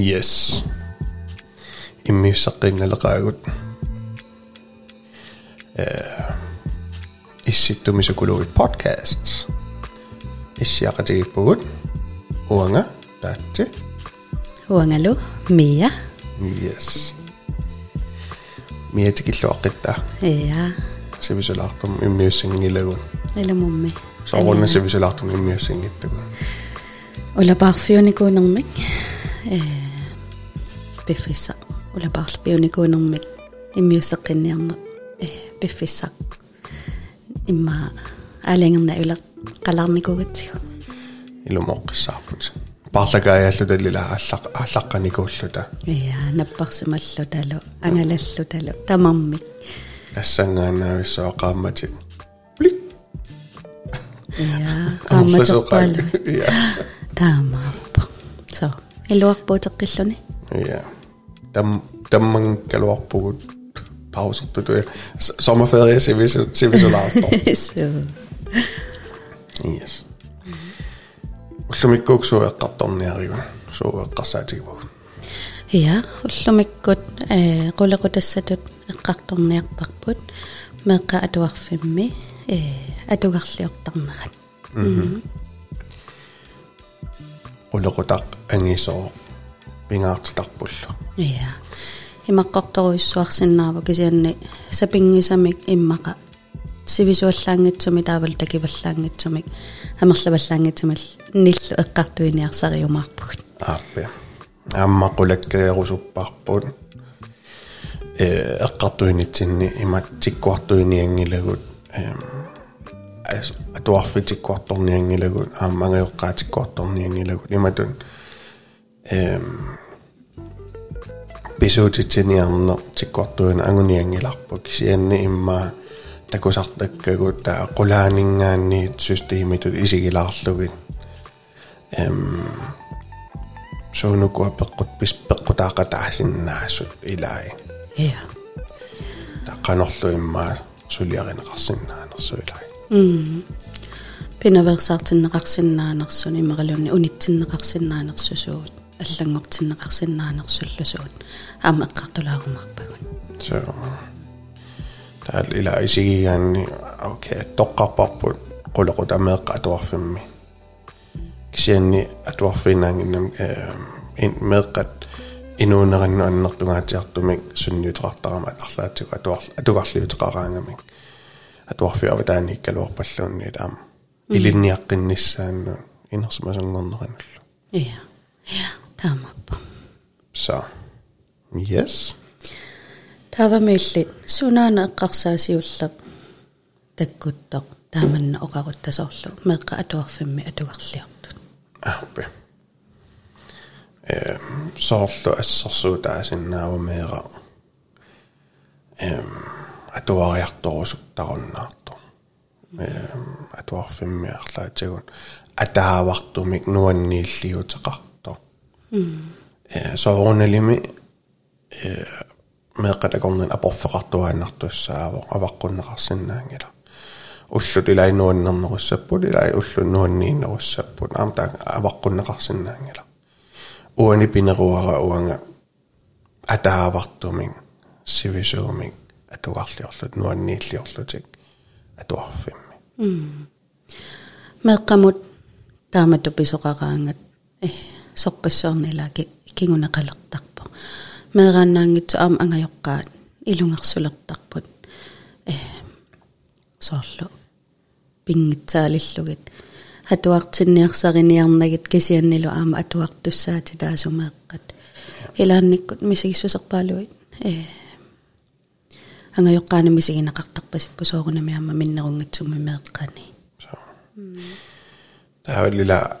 Yes. Imisakin nalakagod. Uh, isit dumi sa kulawit podcast. Isyakati ipod. Uanga, dati. Uanga lo, Mia. Yes. Mia tikilokit ta. Yeah. Sabi sa laktam, imusing nilagun. Alam mo, Mia. So runde så vi så lagt om i mere seng lidt. Og la bare fyren i går ikke? Э пиффисса. Улапаарфиуникуунэрмик иммиуссеққинниарне э пиффисса. имма аалингерна ула қаларникугатсигу. Илумоққиссаарпут. парлагааяаллуталлила ааллақ ааллаққаникууллута. Ja, наппарсималлу талу ангалаллу талу тамармик. тассангаанаависсоо qaamмати плик Ja, qaammatеққалу. я Таамааппа. So, илуарпуутеққиллуни. я там тамман калуарпугут паусертуту sommerferie сивис сивисулаарто So. yes уллумиккууксуу эққарторниаригун суу эққарсаатигву Ja, уллумиккут э qulaqutassatut эққарторниарпарпут меққа атуарфимми э атугарлиортарнерат. улеқутақ ангисоо пингаартитарпуллу Ja. имаққорторуиссуарсинаава кисианни сапингисамик иммақа сивисуаллаангитсуми таавал такиваллаангитсумик амерлаваллаангитсумал ниллу эққартуиниарсариумаарпугут ааппи аммақулаккаерусуппарпут э эққартуинитсинни имат тиккуартуиниангилагут эм атуарфитиккуарторниангилагут ааммангайоққаатиккуарторниангилагут иматун эм бисуутитсиниарне тиккуартуина ангуниангиларпу кисианни иммаа такусартаккагут таа qulaanингаанни системитут исигилаарлугит эм соонукуа пеққут пис пеққутаақатаасиннаассут илаи Ja. таққанерлу иммаа сулиаринеқарсиннаанерсу илаи пинаверсаартиннеқарсинаанерсуни имералунни унитсиннеқарсинаанерсусуут аллангортиннеқарсинаанерсуллусуут аама эққартулаарумарпагун so таал илаи исигигаанни окей тоққарпарпут qulaqut ameeqqa atuarfimmi кисианни атуарфинаангиннам э ин меэккат инуунеранну аннертунгаатиартумик сунниутеқартарамат арлаатсику атуар атугарлиутеқараангамик атуарфиава таани иккалуарпаллуунни таама илинниаққиннссаанну инерсмасангорнерануллу Ja. Ja, таамаппа. so yes. Таавамиилли сунаана эққарсаасиуллақ таккуттоқ тааманна оқаруттасоорлу меққа атуарфимми атугарлиартут. ахпе эм соорлу ассерсуу таасиннаавамеера эм атуариарторусуттаруннаарту эм атуарфиммиарлаатигун атаавартумик нуаннииллиутеқарто э сооруналими э меқатакорнин апорфеқартуааннартуссааво аваққуннеқарсинаангила уллут илайнуаннернеруссаппут илай уллун нуаннииннеруссаппут аам таа аваққуннеқарсинаангила уани пинеруара уанга атаавартумик сивисуумик атугарлиорлут нуаннииллиорлутик атуарфимми меққамут таамату писоқараангат э сорпассуарнилааки кигунеқалертарпо меерааннаангитсу аама ангайоққаат илунгерсулертарпут. Э соорлу. Пингитсаалиллугит. Атуартинниарсариниарнагит кисианнилу аама атуартуссаати таасумеэққат илаанниккут мисигиссусерпаалуит э ангайоққаана мисигинеқартарпасиппу соорунами аама миннерунгатсумми меэққани таавалила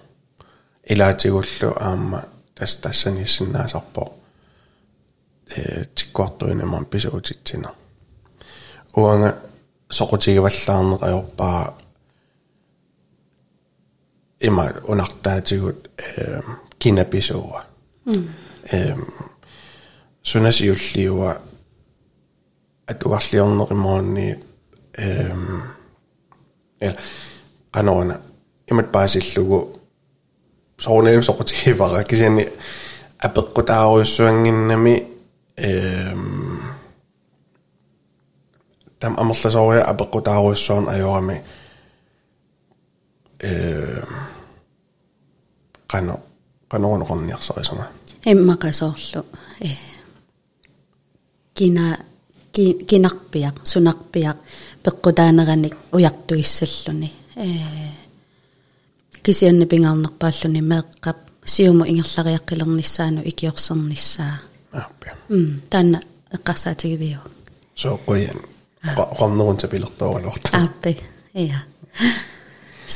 илаатигуллу аама тас тассаниссиннаасарпо э тиккуартуинаман писуутитсина уанга соқутигиваллаарнеқаёрпаа има унартаатигут э кинаписууа э сунасиуллиуа атуарлиорнеримоонни э э канаона имат паасиллугу соорнеем соқутигивара кисиани апеққутааруйуссуангиннами эм там амерласоориа апеққутааруйуссуарн ажорами э кано канорунеқорниарсарисама иммақасоорлу э кина кинарпиақ сунарпиақ пеққутаанераник уяртуиссаллуни э кисианни пингаарнерпааллуни меэққап сиуму ингерлариаққилерниссаану икиорсерниссаа ааппи м таана эққарсаатигивиу so qoyan qornerun tapillertooralorta ааппи иа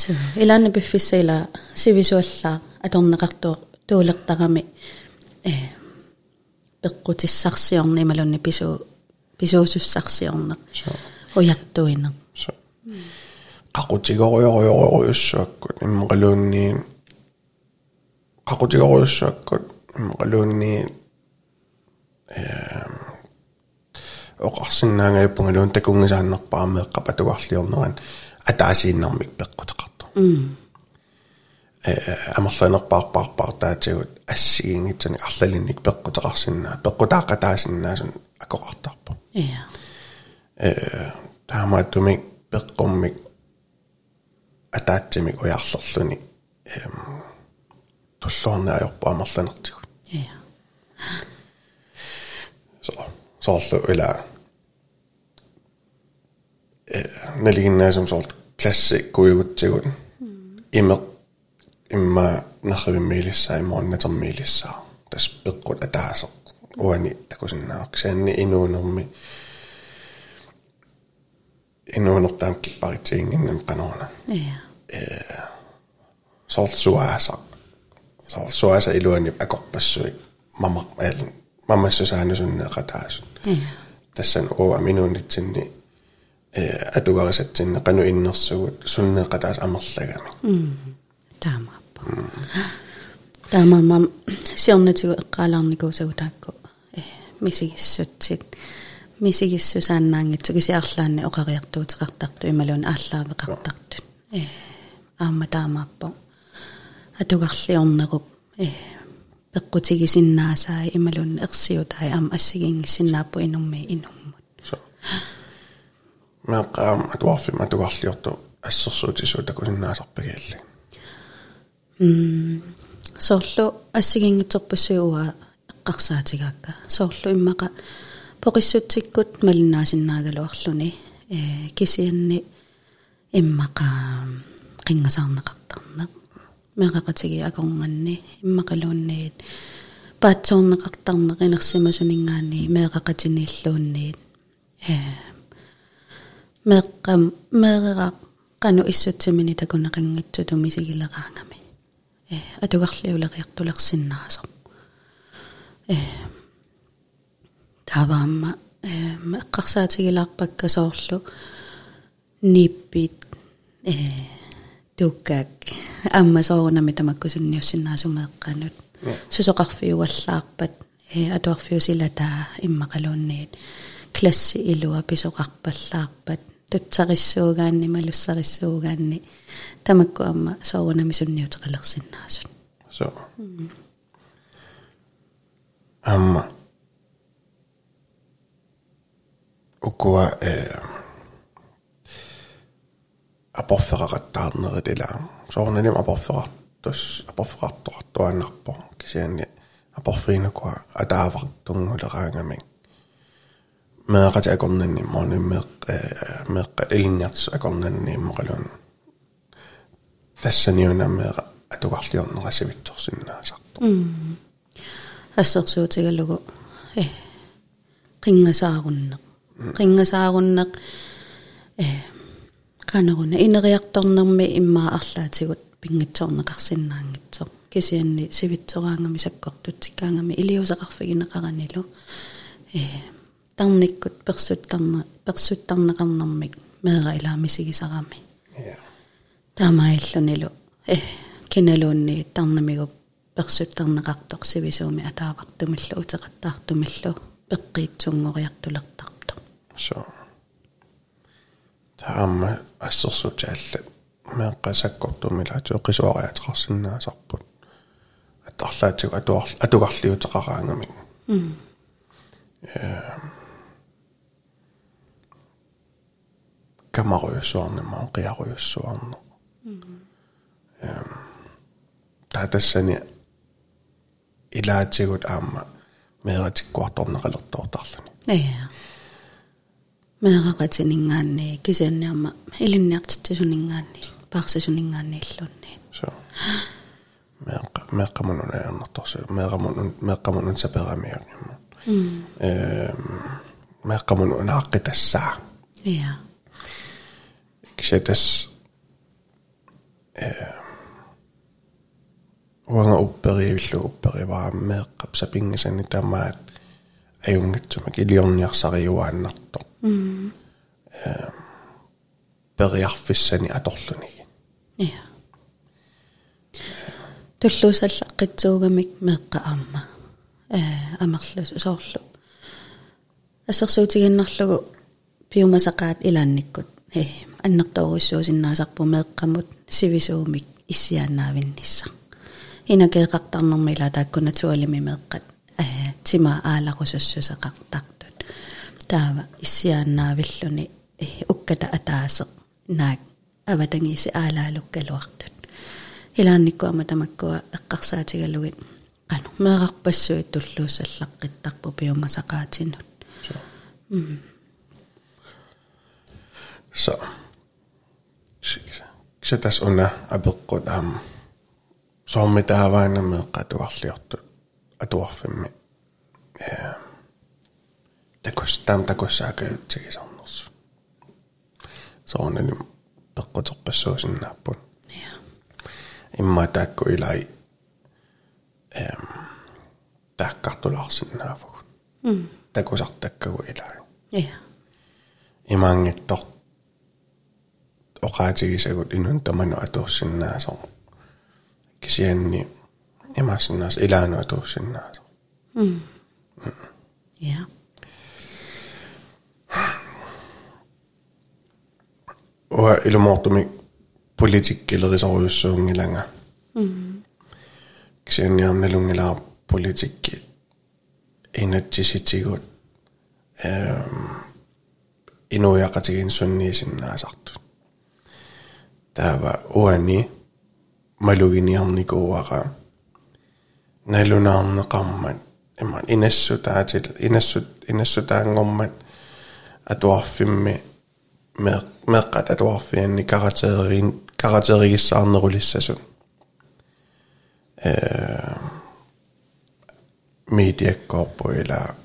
so илаана пиффиссаила сивисуаллаа аторнеқартуо туулертарами э пеққутиссарсиорни малунни пису писуусуссарсиорнеқ so уяртуинеқ so Иммақалуунниин qaqutigoruйuссуаккут иммақалуунниин э оқарсиннаангайппунгалуун такунгисааннерпаамеэққап атугарлиорнеран атаасииннармик пеққутеқарту э амерланерпаарпаарпаар таатигут ассигингитсани арлалинник пеққутеқарсиннаа пеққутаақатаасиннааsun акоқартарпу иа э таамааттумик пеққуммик атаатсимик уяарлерлуни эм туллуарнаajorpa амерланертигут иа so sooрлу ила э налигиннаасум соорт классик куйгутсигут име имма нахривиммилиссаа имуаннатермилиссаа тас пеққут атаасеқ уани такусиннаақ саанни инуунерми инуунертаам киппаритсиингиннам канаона Eh, soltsuäsa, soltsuäsa iluini niin akorpassui mamma el mammassa säännösynne kataasun. Tässä on oo minuunit sinne eh, atugaaliset sinne kanu innersuut sunne kataas amerlagami. Taamappa. Taamamma sionnetigu eqqaalarnikuusagutaakku misigissutsit misigissusaannaangitsuki siarlaanni oqariartuutiqartartu imaluun aallaaveqartartut. Аама таамааппа атугарлиорнеруп э пеққутигисиннаасаа ималуун ерсиутай аама ассигингиссиннааппу инумми инуммут so меққаам атуарфим атугарлиорту ассерсуутисуу такусиннаасарпагаалли м соорлу ассигингитерпассууа эққарсаатигаакка соорлу иммақа поқиссутсиккут малиннаасиннаагалуарлуни э кисианни иммаqa qingasarneqartarneq meqaqatigi akornganni immaqaluunniit paatsoorneqartarneq inersimasuninngaani meqaqatiniilluunniit э meqqam meeqaq qanu issutsimini takuneqinngitsutu misigileraangami э атугарлиулериартулерсиннааso э таваама э меққарсаатигилаарпакка соорлу ниппит э туккак амма соорнами тамаккусунниуссиннаасумеэққанут сусоқарфиуаллаарпат э атуарфиусилатаа иммақалуунниит класси илуа писоқарпаллаарпат тутсариссуугаанни малуссариссуугаанни тамакку амма соорнами сунниутеқалерсиннаасут so amma ukua э апорфеқақаттаарнерит ила соорнаним апорфеқартус апорфеқартоқартуаннарпо кисианни апорфиинукуа атаавартунгулераангами меэқати акорнанни мони меэқ меэққат илинниартс акорнанни иммоқалуун тассаниунаммеэqa атугарлиорнерасивитсорсиннаасарту ассерсуутигалугу э qingasaarunnaq qingasaarunnaq э qanaruна инериарторнерми иммаа арлаатигут пингитсорнеқарсинаангитсо кисианни сивитсораангами саккортутсикаангами илиусеқарфигинеқаранилу э тарниккут персуттарна персуттарнеқарнэрмик меера илаамисигисарами я таамаиллунилу э киналуунни тарнамигуп персуттарнеқартоқ сивисууми атаавартумиллу утеқаттаартумиллу пеққиитсунгориартулертарто so таама ассерсутаалла меэққасаккортумилаату қисуариатеқарсинаасарпут аттарлаатсуг атуар атугарлиутеқараангамик камаруйуссуарнамаа қиаруйуссуарне эм таатассани илаатигут аама меэратиккуарторнеқалертоортарлуни неа meeqaqatiningaanni kisianniarma ilinniartittasuningaanni paarsasuninggaanniillunni so meeqqa meeqqamunun aannertorsu meeqamunun meeqqamunun saperamiaqimma ehm meeqqamunun aaqqitassaa ia kisetas ehm wanga upperivillu upperivaa meeqqap sapingisani tamaat ajungatsumak iliorniarsariuaannertor периарфиссани аторлуниги неа туллуусаллаққитсуугамик меққа аама э амерлус соорлу ассерсуутигиннарлугу пиумасақаат илаанниккут э аннертооруссуусиннаасарпу меэққамут сивисуумик иссиаанаавиннисса инакеэқартарнэрми ила тааккуна туалими меэққат э тима аалақусуссусеқартартут таава иссиаанаавиллуни э укката атаасе наак аватангиси аалаалуккалуартут илаанниккуама тамаккуа эққарсаатигалугит qanu meeqarpassuit tulluussallaqqittарпу пиумасақаатинут so кисатас уна апеққут аам соорми тааваанамме qatuarliortut atuarfimmi э такус таам такуссаакаютсигисарнерсу соорнани пеққутерпассуусиннааппут ja имма таакку илай эм тааккартулаарсиннаафагу mm такусартаккагу илай ja имаангиттор оқаатигисагут инун таману атууссиннаасо кисианни имаасиннаас илаану атууссиннаасо mm ja уа илумоортуми политиккилерисоруйуссуунгилага mm кисианниарналунгилаа политикки инатсиситигут эм инуяқатигин сунниисиннаасартут таава уани малугиниарникууара налунаарнеқармат иман инассутаатил инассут инассутаангормат атуарфимми меқ меққат атуарфианни каратерин каратеригиссаарнерулиссасут э медиаккорпуила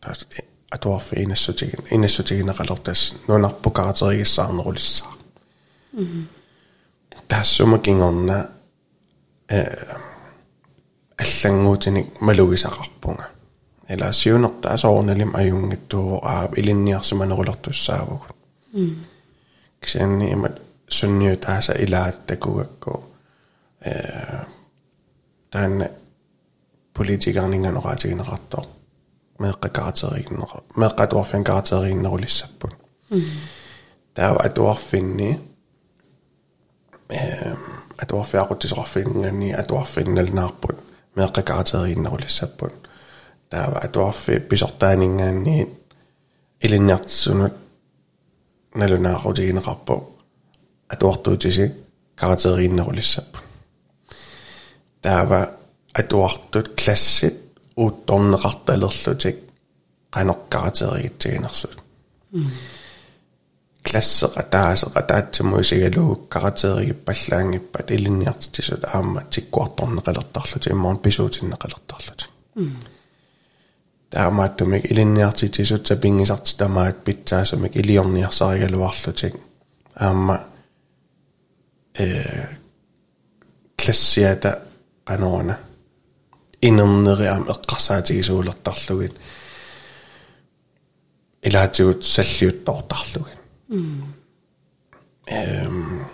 тас атуарфи инассутигин инассутигинеқалертас нунарпу каратеригиссаарнерулиссаа таассумакингорна э аллангуутиник малугисақарпунга эла сиунерта асоорналим аюнгиттуу аа kunnioittaansa ila, että kukakko tämän politiikkaan ingan oraatikin ratto. Melkka kaatsariin, melkka tuoffin kaatsariin noulissappun. Tämä on tuoffin niin, at uaffi aqutisqarfilingani at uaffinnalnaarput meeqqakaarteriinnerulissapput taava at uaffi pisortaaningaanni ilinniartissunut налунаарутигинеқарпу атуартуутиси каратеригиннерулиссаппут таава атуартут классит уутторнеқарталерлутик qanoqqaraterigitsiginersut классеqa таасеqa таатсимуисигалугук каратеригиппаллаангиппат илинниартитисут аама тиккуарторнеқалертарлути иммаун писуутиннеқалертарлути таамааттумик илинниартитисут сапингисарти тамаат питсаасумик илиорниарсаригалуарлутик аама э классиата qanoona инернериам эққарсаатигисуулертарлугит илаатигут саллиуттортарлугин эм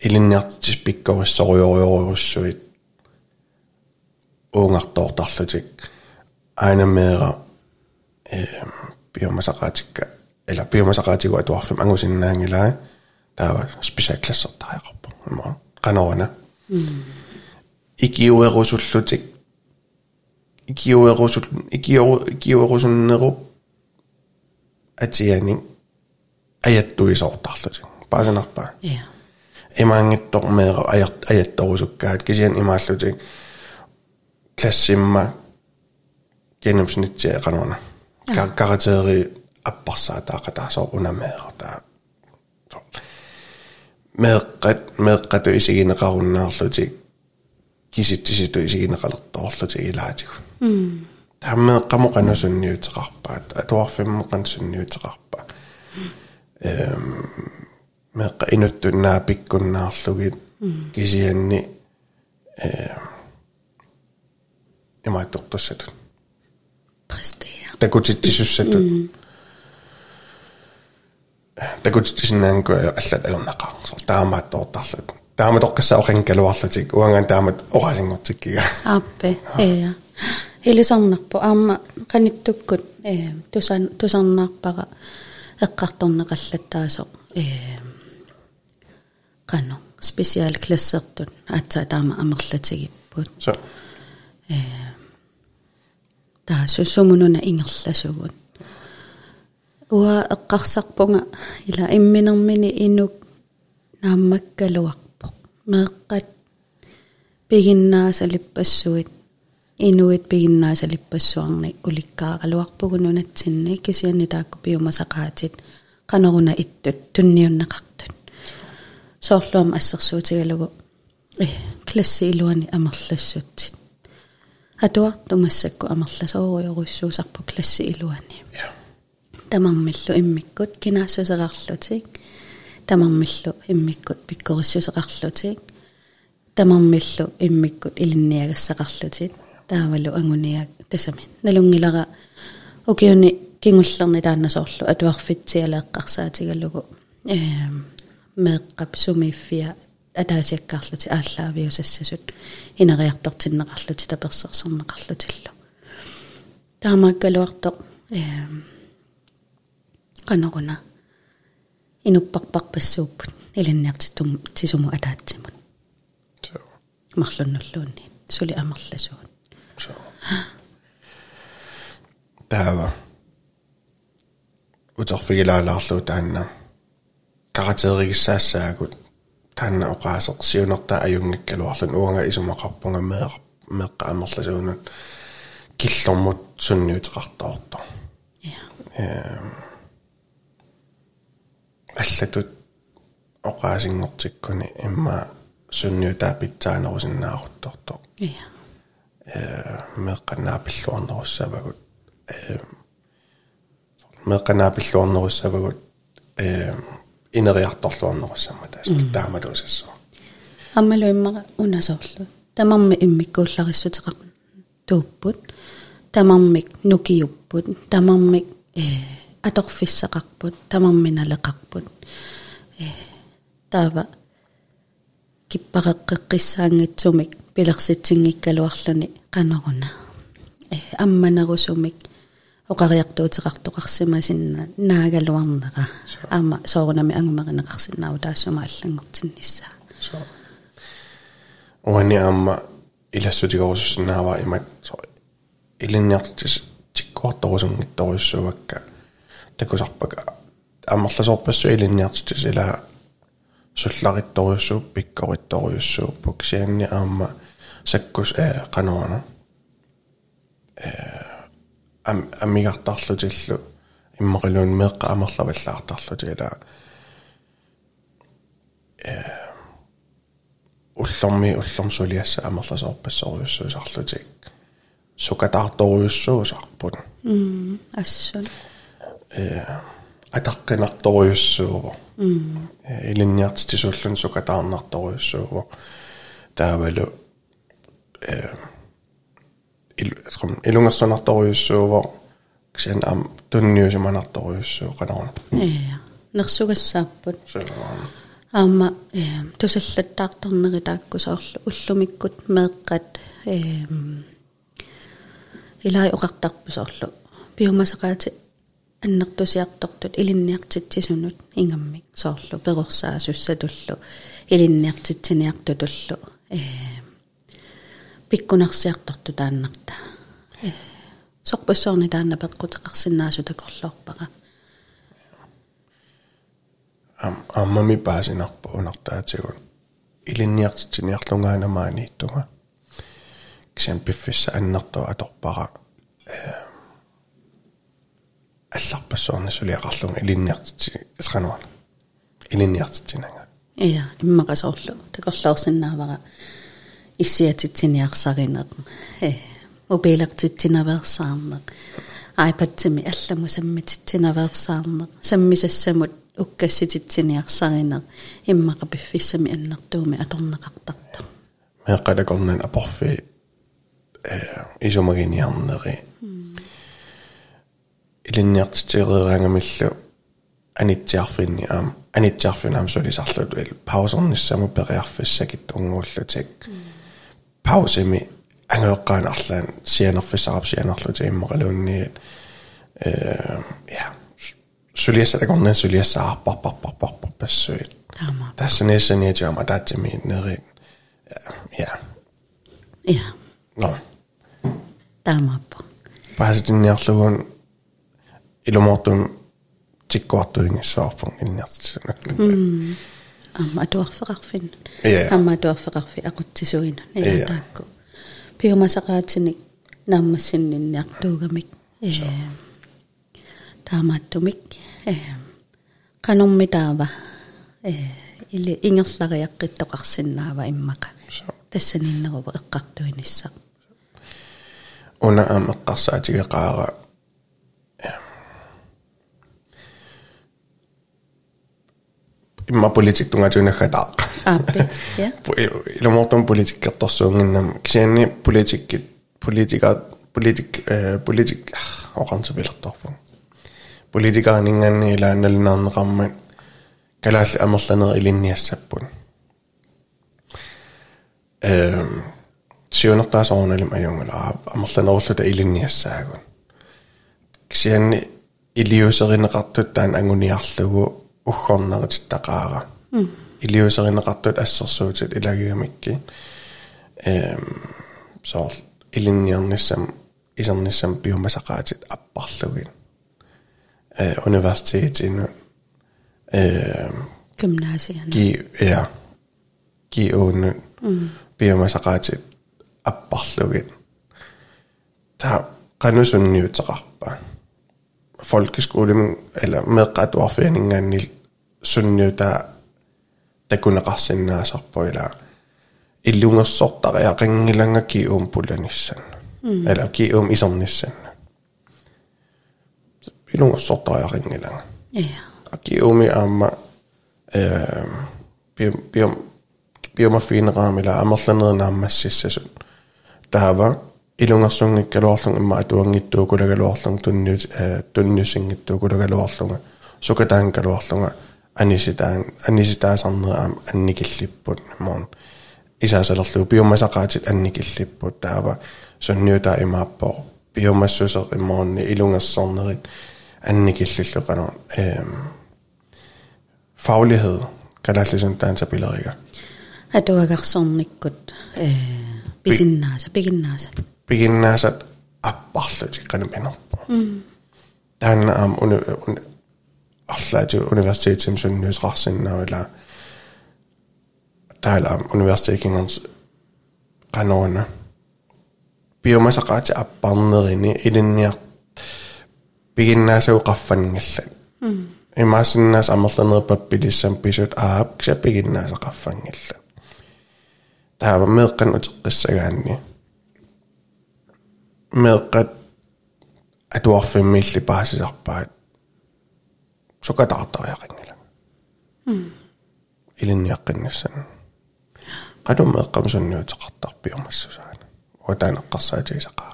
илинниартис пиккориссориориориуссуит aina eh, biomasaqaatsikka ela biomasaqaatiko atuarfim angusinnaangilaa taava special klassertariqarpu imma qanorana mm. ikiuerusullutik ikiuerusul ikiu ikiuerusunneru. Atiani ajattuisortarlutik paasanarpa ja imaangittormeera ajat ajattorusukkaat kisian imaallutik klassimma классимма генемснитсиа канона каратери аппарсаа таақатаасоо унамеера таа меэккат меэккату исигинеқаруннаарлутик киситтиситу исигинеқалерторлутик илаатигу таммеэққамо канусунниутеқарпаат атуарфиммеқан сунниутеқарпа. Эм меэққа инуттуннаа пиккуннаарлугит кисианни э имааттортуссатут præstere такутиттисуссатут такутиттисиннаангку аллат агернақарсо таамааттоортарлут таамат оққассаа оқинкалуарлутик уангаан таамат орасингортиккига appe ja илисарнарпу аама qanitukкут э. Тусан тусарнаарпара эққарторнеқаллаттаасо э qano специал классертут аатса таама амерлатигиппут so таа суссумунуна ингерласугут уа эққарсарпунга ила имминермини инук нааммаккалуарпоқ меэққат пигиннаасалиппассуит инуит пигиннаасалиппассуарни уликкааралуарпугунунатсинни кисианни таакку пиумасақаатит qanоруна иттут тунниуннеқартут соорлуам ассерсуутигалугу э класси илуани амерлассутсит атуар тумассакку амерласоориоруссуусарпу класси илуани ja тамармиллу иммиккут кинаассусеқарлутик тамармиллу иммиккут пиккориссусеқарлутик тамармиллу иммиккут илинниагассақарлутик таавалу ангуниак тасами налунгилара окиуни кингуллерни тааннасоорлу атуарфитсиалеэққарсаатигалугу эм меэққап сумииффиа атаасиаккаарлути ааллаавиусассасут инериартартиннеқарлути таперсерсернеқарлутиллу таамааккалуарто эм qanоруна инуппарпарпассууппут илинниартитум тисуму атаатсимут марлуннуллуунни сули амерласуут so таава. Утерфигилаалаарлуу таанна. Каратеригиссаассаагут таанна оqaасеқ сиунерта аюнгаккалуарлун уанга исумақарпунга меэ меққа амерласуунут киллормут сунниутеқартаорто эм аллатут оqaасингортиккуни имма сунниутаа питсаанерусиннаарутторто я э меққанаапиллуарнеруссавагут э меққанаапиллуарнеруссавагут э инериарторлуарнеруссамма таас таамалуусассоо аммалу иммара унасоорлу тамарми иммиккууллариссутеқар тууппут тамармик нукиуппут тамармик э аторфиссақарпут тамарминалеқарпут э таава киппареққеққиссаангитсумик пилерситсингиккалуарлуни қанеруна э амманерусумик оқариартуутеқартоқарсимасинна наагалуарнера аама соорунами ангумеринеқарсинаау таассума аллангортинниссаа so уани амма илассутигорусуснаава имат so илинниартис тиккуарторусунгитторуссуакка такусарпака аммерласоорпассу илинниартис ила сулларитторуссуу пиккоритторуссууппук сианни аама саккус э кануана э ам аммигартарлутиллу иммақилуун меэққа амерлаваллаартарлутила уллорми уллорсулиасса амерласоорпассоруйуссуусарлутик сукатаарторуйуссуусарпут м ассун э атаққинарторуйуссуува э илинниартитисуллун сукатаарнарторуйуссуува таавалу э ил тром илунгерсонарторуйуссуува ксен ам тунниусиманарторуйуссуу канарун иа нерсугассааппут so аама э тусаллаттаартарнери тааккусоорлу уллумиккут меэккат э илай оқартарпусоорлу пиумасақаати аннертусиартортут илинниартитсисунут ингаммик соорлу перорсаа суссатуллу илинниартитсиниартутуллу э пиккунарсиарторту тааннарта э сорпассоорни таанна пеққутеқарсинаасу такорлоорпара ам аммами паасинарпу унартаатигун илинниартитсиниарлунгаанамаанииттуга кисам пиффисса аннертуа аторпара э алларпассуарна сулиақарлунга илинниартитси исқануана илинниартитсинага иа иммақасоорлу такорлоорсинаавара иссиатитсиниарсаринеқ э мобилертитсинаверсаарнеқ айпадсими алламу саммититсинаверсаарнеқ саммисассамут уккассититсиниарсаринеқ иммақа пиффиссами аннертууми аторнеқартарта меққалакорнан апорфи э исумагиниарнери илинниартитсиериангамиллу анитсиарфинни аам анитсиарфинаам сулисарлут ил паусерниссаму периарфиссакит унгууллутик pausimi angeoqqaan arlaan sianerfissarap sianerlu tiimmarilunniit э øh, ja. Suliassalakornaa suliassaarparparparparpassuit tässä niissä niitä jama tatsimi nerin ja ja. No tamappo pääsitinniarlugun ilumortum tikkuartuingissaarpun innertisana атуарфеқарфин Иа. аама атуарфеқарфи ақутсисуина Иа. иа таакку пиумасақаатиник нааммассиннинниартуугамик э таамааттумик э канорми таава э или ингерлариаққиттоқарсинаава иммақа тассаниннерува эққартуиниссақ уна аам эққарсаатигеқаара имма политик тунгатунаггатаа ааппи я илумортун политиккерторсуунгиннам кисианни политиккит политика политик э политик оқарнсапилерторпу политикаанинганни илааналлинаарнеқармат калаалли амерланери илинниассаппун эм сиунертаасоорналим аюнгала амерланеруллута илинниассаагун кисианни илиусеринеқартут таан ангуниарлугу уггорнерититтақаара илиусеринеқартут ассерсуутит илагиамикки эм соор илинниарниссам исерниссам биомасақаатит аппарлугин э университетину э гимнасиана ги я ги оон биомасақаатит аппарлугит та qanusунниутеқарпа folkeskolen eller meqqatuarfianingaannil sunniuta takunaqarsinnaasarpu ila illungersortariа qangilanga kium pulanissan eller kium isernissan illungersortaria qangilanga иа kiumi aamma э биом биом биомаффигинераамила амерланеринаармассиссасут таава илунгерсунгиккалуарлун имма атуангиттуу кулагалуарлун тунниут э тунниусингиттуу кулагалуарлунга сукатаанкалуарлунга аниситаан аниситаасарнераам анникиллиппут имаун исаасалерлуу биомасақаатит анникиллиппут таава сунниута имааппоо биомассусер имаунни илунгерсорнерит анникиллиллуқанаа эм faglighed kalaallisun taansapilerika атуагарсорниккут э писиннааса пигиннааса piginnaasat apparlutik qaniminerpu taanna aam uni арлаату университетим сунниусеқарсиннаавила таала аам университетингерс qanoona биомасақаати аппарнерини илинниар piginnaasau qaffanngallat имаасиннаас амерланерпаппилиссам писут аап кса piginnaasaqaffangallat таава меэккан утеққиссагаанни меэккат атуарфиммиилли паасисарпаат сукатаартариақингила илинниаққиннассан qadum meeqqam sunniuteqartarpiumassусаана уатаанеққарсаатигисақаа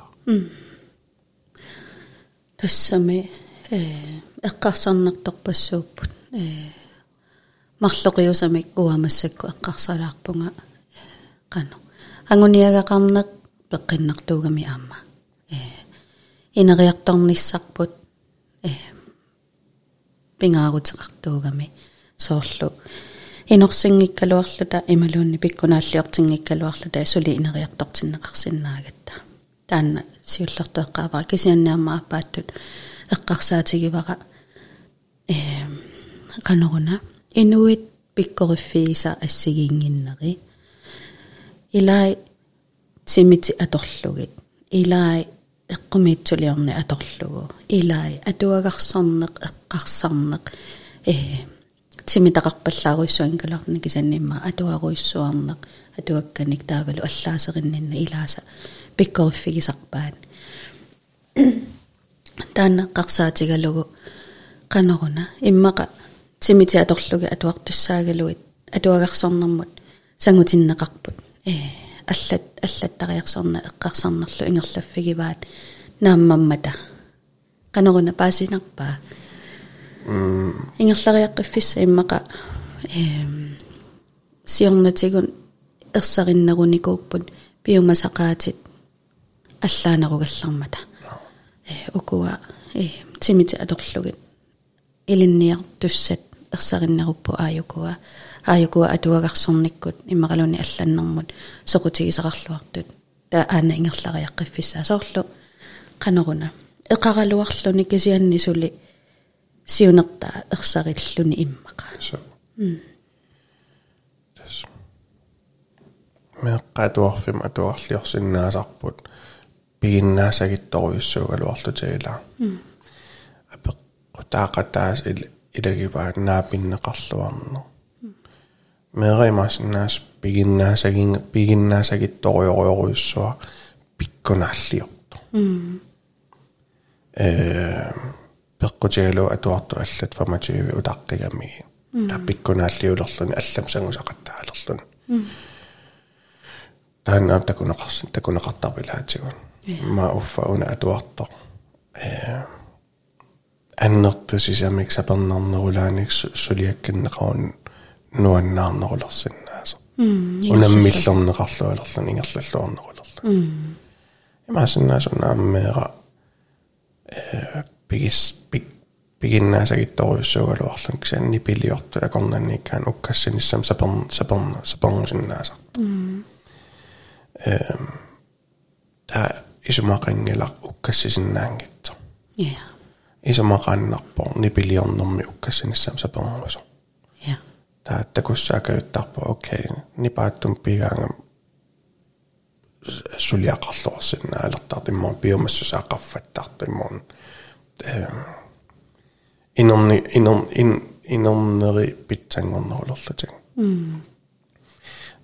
ассами э эққарсарнартарпассууппут э марлоқиусамик уамассакку эққарсалаарпунга қано ангуниагақарнеқ пеққиннартуугами аама э инериарторниссарпут э пингаарутеқартуугами соорлу инорсингиккалуарлута ималуунни пиккунааллиортингиккалуарлута асули инериартортиннеқарсиннаагатта таанна сиуллертуэққаавара кисианнаама аппааттут эққарсаатигивара э каноруна инуит пиккориффииса ассигингиннери илай тимити аторлугит илай эққумиитсулиорни аторлугу илай атуагарсорнеқ эққарсарнеқ э тимитақарпаллааруиссуан калорни кисаннимма атуаруиссуарнеқ атуакканик таавалу аллаасериннинна илааса пиккориффигисарпаат тааннеққарсаатигалугу каноруна иммақа тимити аторлуги атуартуссаагалуит атуагарсорнэрмут сангутиннеқарпут э аллат аллаттариарсорна эққарсарнерлу ингерлаффигиваат нааммаммата. Каноруна паасинарпаа ингерлариаққиффисса иммақа эм сиорнатигун ерсариннеруникууппут пиумасақаатит аллаанеругаллармата э укуа э тимити аторлугит илинниар туссат ерсариннеруппу ааюкуа ааюкуа атуагарсорниккут иммақалуни алланнэрмут соқутигисақарлуартут таа аана ингерлариаққиффиссаа соорлу қанеруна эқаралуарлуни кисианни сули сиунертаа ерсариллуни иммаqa тас. Меққатуарфим атуарлиорсиннаасарпут пигиннаасагитторуйуссуугалуарлутигила апеққутаақатаас илагиваат наапиннеқарлуарнер меримасиннаас пигиннаасагин пигиннаасагитторуйоруйуссуа пиккунааллиорто э пеққутигалу атуарту аллат формативи утаққигамиги таппиккунааллиулерлуни аллам сангусақаттаалерлуни тааннаам такунеқарсин такунеқартарпилаатигун ма уффа уна атуартор э аннертусисамик сапернарнерулааник сулиаккиннеқарун нуаннаарнерулерсиннааса унаммиллернеқарлуалерлун ингерллаллуарнерулерлу имаасиннаасу нааммеера э пигис пик пигиннаасагитторуйуссуугалуарлун кисанни пилиортула корнанниккаан уккассиниссам саперн саперн сапернусиннааса эм та исумақангилар уккассисиннаангитсо я исумақааннарпо нипилиорнэрми уккассиниссам сапернусо я ta takussa käyttärpä okei nipaattum pigaangam suliaqarluorsinna alertartimmoon piumassusaaqarfattartimmoon inerni iner in inerneri pitsangornerullerlutin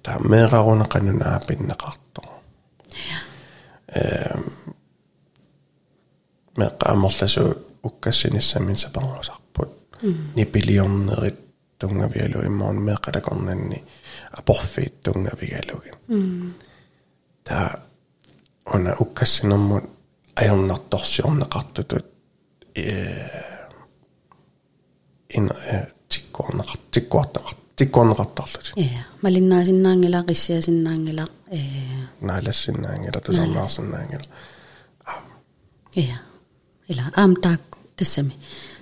ta mera meeraruna qanunaa pinneqartor ehm meqqaamerlasuut ukkassinissa min saparlusarput mm. nipiliornerit иммаун меққалакорнанни апорфиит тунгавигалугин та она уккассинэрмут аернарторсиорнеқартутут э ин тиккуарнеқар тиккуартеқар тиккуарнеқартарлут я малиннаасиннаангила қиссиасиннаангила э наалассиннаангила тусарнаарсиннаангила я ила аамтаакку тассами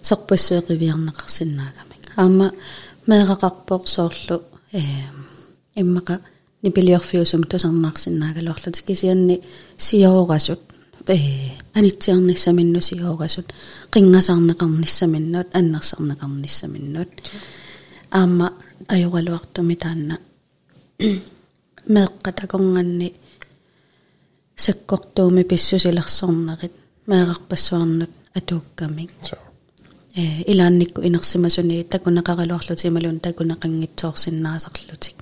сорпассуэқивиарнеқарсиннаагамик аама меэқақарпоқ соорлу э иммақа нипилиорфиусум тусарнаарсиннаагалуарлут кисианни сиоорасут э анитсиарниссаминну сиоорасут qingasarneqarnissaminnuut аннерсарнеqarnissaminnuut аама ajorалуартуми таанна меэккатакорнганни саккортууми писсусилерсорнерит меэқарпассуарнут атууккамик э илаанникку инерсимасуни такунеқаралуарлутималун такунеқангитсоорсиннаасарлутик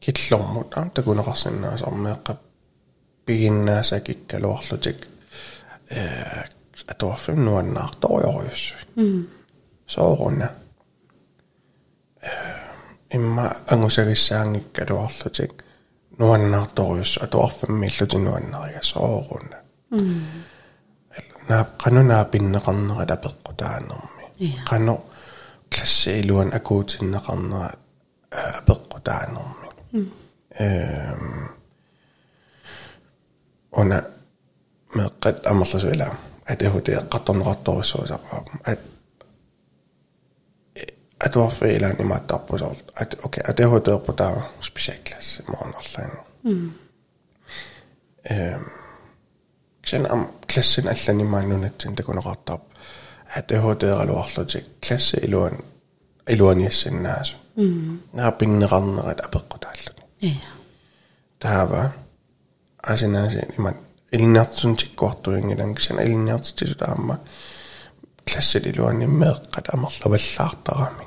киллормут аа такунеқарсиннаасармеэққап пигиннаасакиккалуарлутик э атуарфим нуаннаарторюоруйуссуи соорунна э имма ангусагиссаангиккалуарлутик нуаннаарторюс атуарфиммиллути нуаннарига соорунна naa ناب قنو ناب النقن غدا بقطع نومي قنو كشيل وان أكوت النقن بقطع نومي أنا ما قد أمر له إلى أده هو ده قطن غطى وسوى زقام أد أتوفى إلى أني ما تابو زول أت أوكي أده هو ده بتاع بشكل ما نصلين sen am klassin allani maannunatsin takuneqartaap atehuteeraluarlutik klassi iluan iluaniassinnaas naa pinneqarnerat apeqqutaalluni Ia. taava asinaasin iman ilniartsun tikkuartuingilan kisana ilniartitisut aamma klassit iluanni meeqqat amerlavallaartarami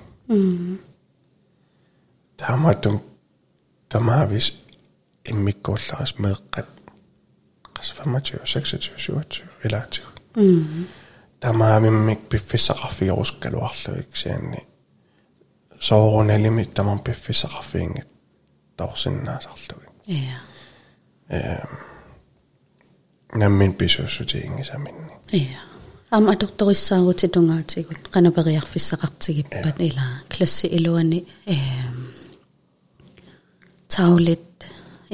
taamatum altså 25, 26, 27 relativ. Mm. Tamaamimik piffisaqarfigeruskaluarluiksianni. Soorunalimi tamam piffisaqarfiingit taorsinnaasarlugi. Iya. Ehm. Nammin pisuussutiingisaminni. Iya. Am atortorissaagutilungaatigul qanaperiarfissaqartigippat ila klassi iluani ehm taulit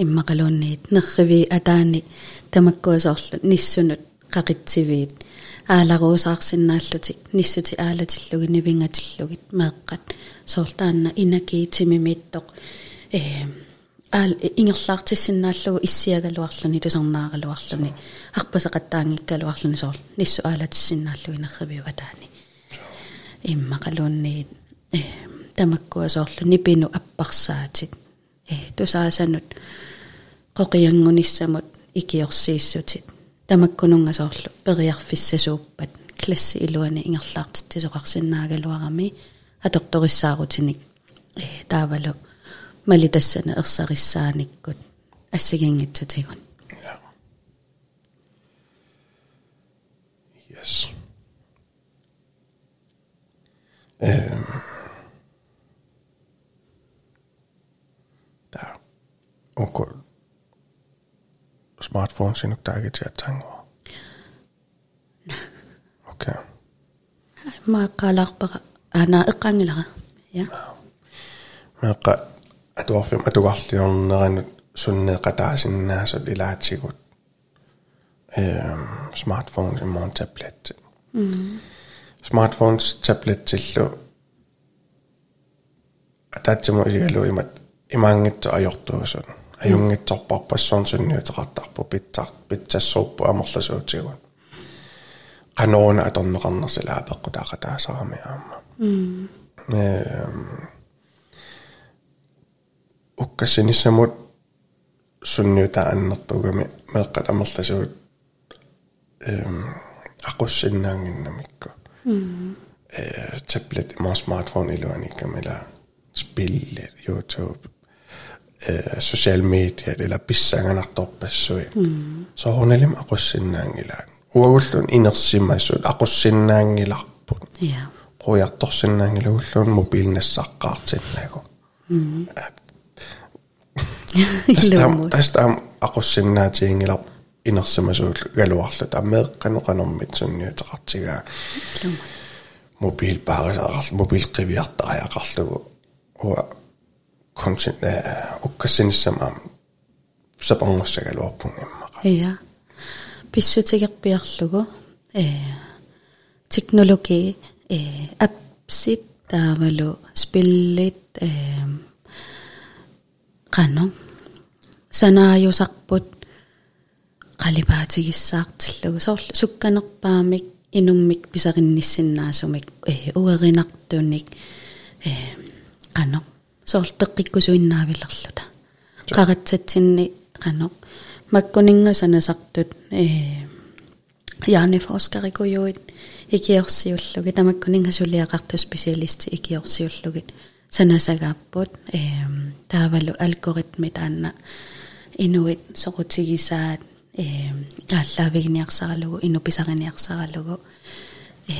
иммакалуунниит нерриви атаани тамаккуасоорлу ниссунут qaqitsivit ааларуусаарсинааллутик ниссути аалатиллуги нивингатиллугит меэккат. Соорлаанна инакиитимимииттоқ э аал ингерлаартиссинааллугу иссиагалуарлуни тусернаагалуарлуни арпасеқаттаангиккалуарлуни соор ниссу аалатиссинааллуги нерривиу атаани. Иммақалуунниит э тамаккуасоорлу нипину аппарсаатит. Э тусаасанут qoqiangunissamut ikiorsiissutит тамаккунунгасоорлу периарфиссасууппат класси илуани ингерлаартиттисоқарсинаагалуарами аторториссаарутиник э таавалу малитассана ерсариссааниккут ассагингитсутигун Ja. Yes. 스마트폰으로 다게 제탄 거. 오케이. ما قال أخبر أنا إقان لها ما قال أتوفي ما تقول يوم نغن سنة قطع سنة سد إلى تسيقوت سمارت فون سمان تابلت سمارت فون تابلت تلو أتاتي مو إيجالو إمت إمانجت أيوتو سنة ajungitsorparpassuun sunniuteqartarpu pitsar pitsassuuppu amorlasuutigun qanoruna atorneqarnersila apeqqutaaqataasaarami aamma ehm ukkassinissamut sunniuta annertugami meeqqat amorlasuut ehm aqussinnaanginnamikku eh tablet ma smartphone iluanikkamila spillet youtube Eh, sosiaalmeediat eller pissanganartorpassui soornaliam aqussinnaangilaan uagullun inersimmaissuut aqussinnaangilarput ja qujartorsinnaangilagullun mobiilnassaqqaartinnaagu mm-hmm. tästä tästä aqussinnaatiingilaq inersimmaisuullu galuarlut ammeeqqanuqanormit sunniutaqartigaa mobiilpaarisaqarlu mobiilqiviartariaqarlugu uа контент уккассинissamaam сапарнуссагалуарпун иммаqa ja писсутигерпиарлугу э технологи э апсит таавалу спиллит э qano санааюсарпут qalipaatigissаарtillugu soorlu sukkanerpaamik inummik pisaqinnissinnaasumik э уеринартуник э qano soorlu peqqikkusuinnaavилерлута qaratsatsинни qano makkuningasanasartut э яанефорскарикуйуит икиорсиуллуги тамаккунингасулиақарту специалисти икиорсиуллугит санасагааппут э таавалу алгоритми таанна инуит сорутигисаат э ааллаавигниарсаралугу инуписариниарсаралугу э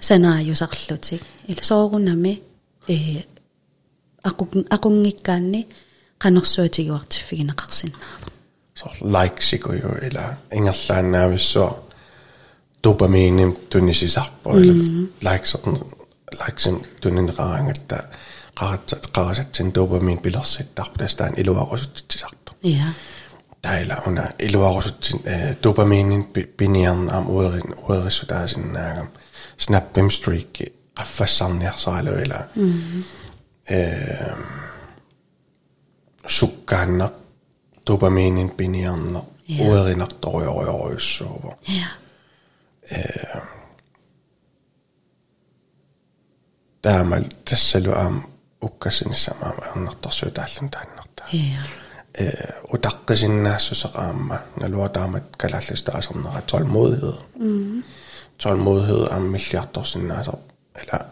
санааюсарлутик ил соорунами э aqunngikkaanni qanersuatigeuartiffiginaqarsinnaava so like sikuju ila. Ingerlaannaavissuar dopamiinim tunisisarpo ila. Mm-hmm. Like sorten like sin tunineraangatta qaratsa qarasatsin dopamin pilersittarpu tastaan iluarusutsisartu ja taila una iluarusutsin eh, dopamiinin piniarnaam uerin uerissutaasinnnaagam eh, snappim streak qaffassaarniarsailu ila. Mm -hmm. Eh, sukkaanna dopamiinin pinianna uerinartorioriorussuuvo eh, tämä tässä lyöm ukkasin samaa annattasuu tällän tännattaa utaqqisin eh, naassusaqaamma naluataamat kalallista asernera tålmodighed. Mm. Tålmodighed am milliarder sinnaasar eller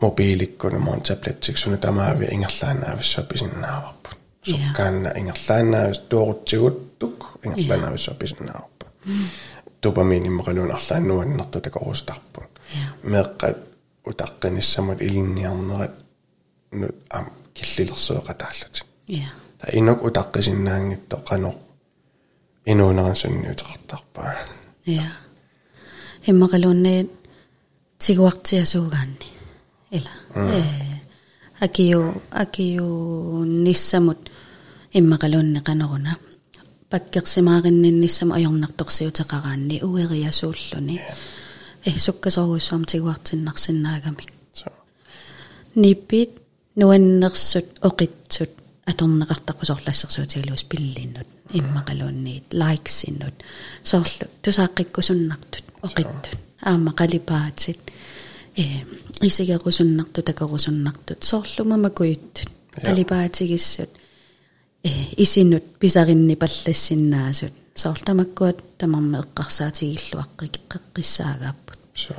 mobiilikkoina, niin mä oon tabletsiksyni, tämä hävi ingatlain näyvissä pisin naavappu. Sukkanna ingatlain näyvissä, tuorut siguttuk, ingatlain näyvissä pisin naavappu. Mm. Dopamiinin makaluun arlain nuon natta teko uustappun. Merkkat utaqinissa mut ilinniarnerat nyt am killilersuuqa taallut. Ta inok utaqqisinnaangitto qano inuunaran sunniutaqartarpa. Ja. Hemmaqaluunniit tiguartiasuugaanni. акиу акиу ниссамут иммақалуунни қанеруна паккерсимаариннинниссам ajornartorsiutеқараанни уериасууллуни э суккасоруссуам тигуартиннарсиннаагамик so ниппит нуаннерсут оқитсут аторнеқартаққусорлассерсуутигалуус пиллиннут иммақалуунниит лайксиннут соорлу тусааққиккусуннартут оқиттут аама қалипаатит э исигерусуннарту такорусуннартут соорлума макуйуттут қалипаатигиссут э исиннут писаринни паллассиннаасут. Соорлтамаккуат тамарме эққарсаатигиллуаққиққиссаагааппут so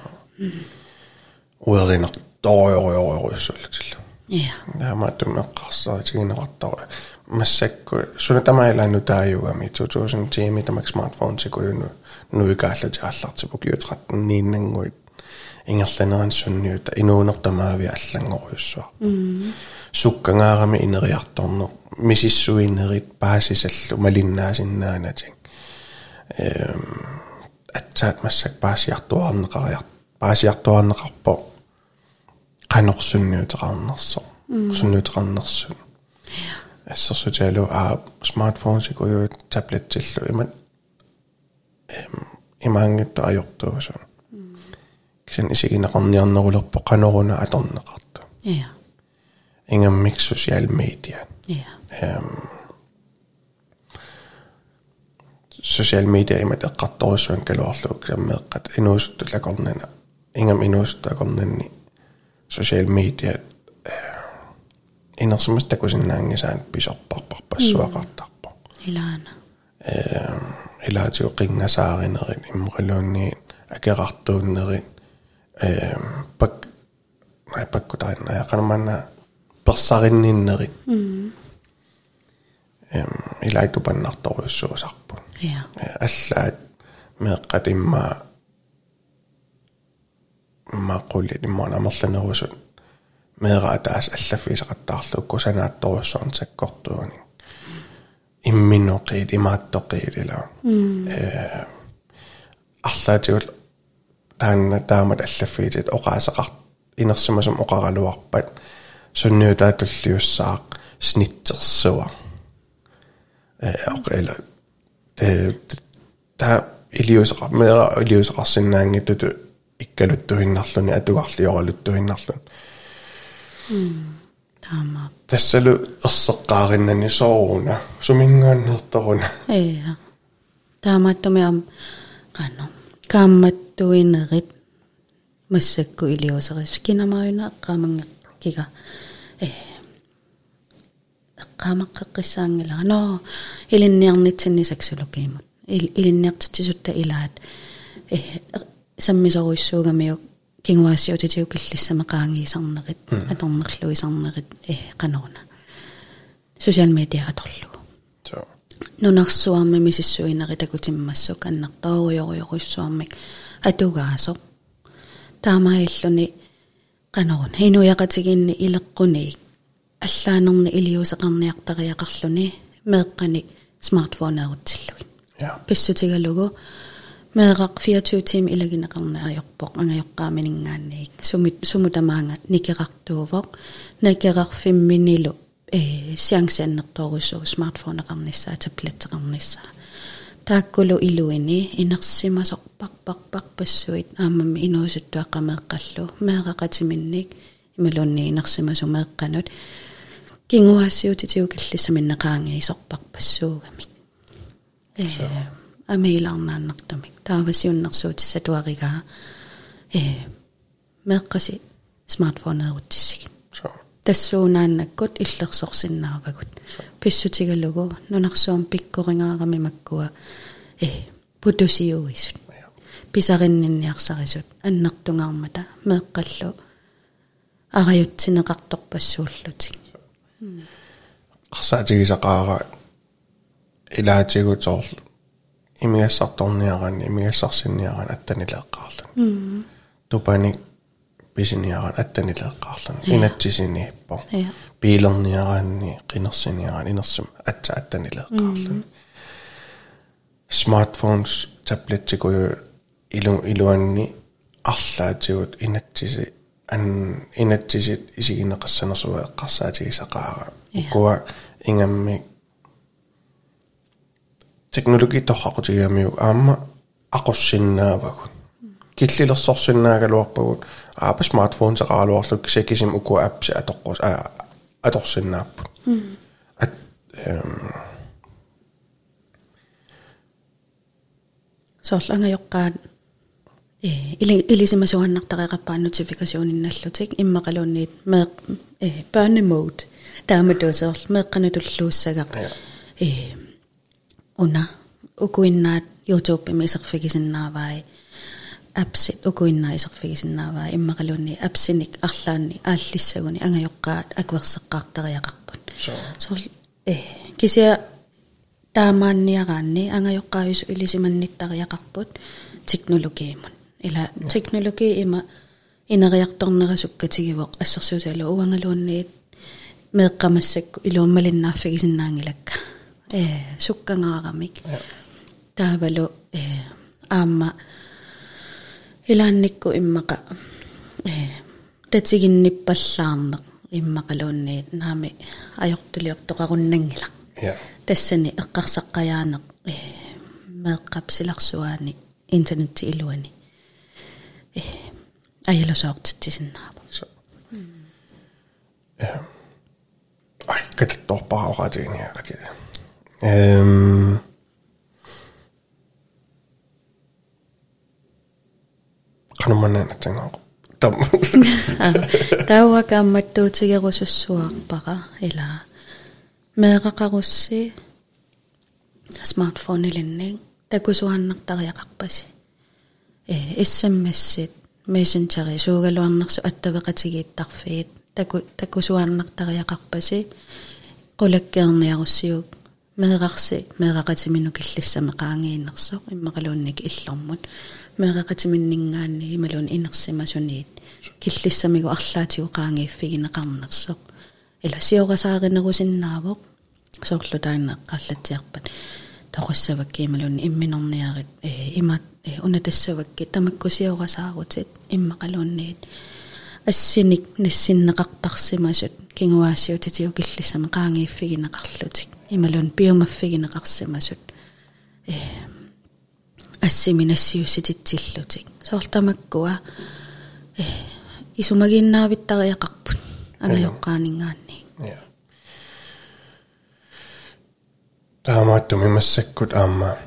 уеринарторуйоруйоруйуссууллутилла я таамаатумеққарсаатигинеқартара массакку сунатамаилаану тааюгами 2010 ми тамак смартфон сикуюну нуикааллати ааллартипу киутраттиннииннангуит ингерланеран сунниута инуунертамаави аллангоруйуссуар суккангаарами инериарторнер мисиссуинерит паасисаллу малиннаасиннаанатик эм атсаат массак паасиартуарнеқариар паасиартуарнеқарпо qanорсунниутеқарнерсо сунниутеқарнерсун ассерсутиалу аа смартфон сикуйуут таблеттиллу имат эм имаангитта ajortuusu кisen исигинеқарниарнерулерпо qanoruна аторнеқарту ja ингаммик social media ja эм social media имат эққарторуссуан калуарлук саммеэққат инуусуттулакорнана ингам инуусуттакорнанни social media инерсимас такусиннаангисаан писорпарпарпассуақартарпо илаана эм илаатио қингасааринерин иммоқалуунни акерартууннерин эм пак най паккутаринна яқанаманна персаринниннерин эм илаитупаннарторуссуусарпу ja аллаат меэққат имма мааққулли иммаана амерланерусут меэра таас аллаффисеқаттаарлукку санаатторуссуарн саккортуани имминоқиит имааттоқиит ила э арлаатигул таанна таамат аллаффиитит оқаасеқар инерсимасум оқаралуарпат сунниутаатуллиуссаақ сниттерсуа э оқила те та илиусеқар меэра илиусеқарсинаангиттуту иккалуттуиннарлуни атугарлиоралуттуиннарлун таама тассалу ерсеққаариннани сооруна сумингааннерторуна ja таамааттумиам qano kaammattuinerit массакку илиусерис кинамаюна эққаамангеқкига э эққаамаққеққиссаангила но илинниарнитсиннисаксулукиимут илинниартитсисутта илаат э саммисоруйссуугамиук кингуаассиутитиу киллиссамеқаангиисарнерит аторнерлуисарнерит э канаруна социал медиа аторлугу so нунарсуарми мисиссуинери такутиммассук аннартооруйоруйоруссуармик атугаасо таамаиллуни канарун хинуяқатигинни илеққуниик аллаанерни илиусеқарниартариақарлуни меэққани смартфонеерутсиллугин ja писсутигалугу meeqaq 24 tiim ilaginaqarnaajorpoq angajoqqaaminingaanniik sumit sumutamaanga nikerartuuvoq nakerarfimminilu э сиангсианнэрторуссуу смартфонеқарнissaа таблеттеқарнissaа тааккулу илуини инерсимасорпарпарпар пассуит аамамми инуусуттуаққамеэққаллу меэқақатиминник ималуунни инерсимасу меэққанут кингуассиутитиу киллисаминнеқаангиисорпар пассуугамик э амеиларнааннартумик таавасиуннэрсуутисса туаригаа э меэққаси смартфонеерутсисгит тассуунааннаккут иллерсорсиннаавагут писсутигалугу нунарсуум пиккорингаарами маккуа э путусиуисут писариннинниарсарисут аннертунгаармата меэккаллу ариутсинеқарторпассууллутик qarsaatigisaqaara ilaatigut имиассарторниарани имиассарсинниаран аттанилеэққаарлун тупани писиниаран аттанилеэққаарлун инатсисинииппо пилерниараанни қинерсиниаран инерсим атса аттанилеэққаарлун smartphones tablettikuju ilu iluanni арлаатигут инатсиси ан инатсисит исигинеқассанерсуа эққарсаатигисақаара укуа ингамми teknologi torraqutigiamiuk aamma aqussinnaapagut киллилерсорсиннаагалуарпагут аапа смартфон сеқаралуарлук секисим уку апси атоққус а аторсиннааппут ат эм соорлангайоққаат э или илисимасуаннартареқарпаа нотификасионинналлутик иммақалуунниит меэ э børnemode тааматуусерл меэққанатуллууссагақ э уна укуиннаат youtube мисерфигисиннаавай апсит укуиннаа исерфигисиннааваа иммақалуунни апсиник арлаанни ааллиссагуни ангайоққаат акверсеққартариақарпут сорл э кися таамаанниараанни ангайоққаавису илисиманниттариақарпут технологиимут ила технологи има инериарторнерасуккатигивоқ ассерсуусалу уангалуунниит меэққамассакку илууммалиннааффигисиннаангилакка э суккангаарамик таавалу э аама илаанникку иммака э татигинниппаллаарнеқ иммақалуунниит наами ajortuliortoqarunnaangila ja тассани эққарсаққаяанеқ э меэққапсиларсуаани интернетти илуани э аялусоортитсиннаапа ja ай катторпараоратигини аки эм кануманнатангаа там. Тауакаамматтуутигерусуссуарпара ила. Меэқақарусси смартфон илинник такусуаннартариақарпаси э смссит мессенджери суугалуарнерсу аттавеқатигииттарфиит таку такусуаннартариақарпаси qulakkeerniarussiuk meeqarsi meeqaqatiminnu killissame qaangiinnersoq immaqaluunnik illormut meeqaqatiminningaanni imaluun inersimasuniit killissamigu arlaatigu qaangiiffigineqarnersoq ila siorasaaqinerusinnaavoq soorlutaaneqqaallatiarpat toqussavakki imaluunni imminorniarit imat unatassavakki tamakkusiorasaarutit immaqaluunniit ассиник нассиннеқартарсимасут кингуаассиутитиу киллисама qaangiiffigineqarlutik ималун биомаффигинеқарсимасут. Э ассиминассиуссититсиллутик соортамаккуа э исумагиннаавиттариақарпут агайоққаанингаанни ja таамааттуми массаккут аама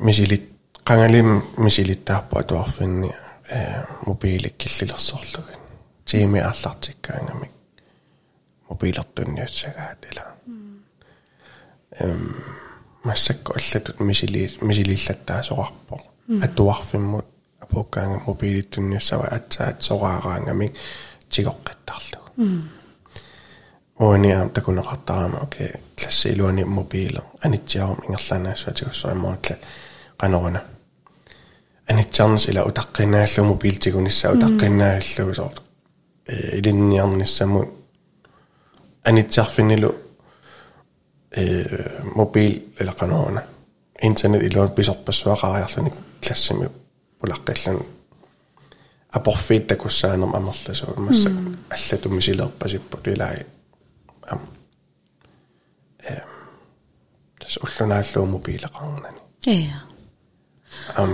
мисилит qangalim misilittaarpu atuarfinni э мобилик киллилерсоорлугин тими ааллартиккаангамик мобилертунниуссагаат ила эм массакку аллатут мисили мисилиллаттаасоқарпо атуарфиммут апууккаанга мобилиттунниуссава атсаат сораараангамик тигоққиттарлугу ониам такунеқартарама окей классилуани мобиле анитсиарум ингерлаанассуатигуссуиммаутла qanорuna анитсарнис ила утаққинааллу мобилтигунисса утаққинааллу соорт э илинниарниссаму анитсарфинилу э мобил илақанорuna internet ilun pisorpassuaqariarlunik klassimi pulaqqillan апорфит такуссаанерм амерласу масса аллатумми силерпасиппут илааги ам эм тас уллунааллууму пилеқарнани иа ам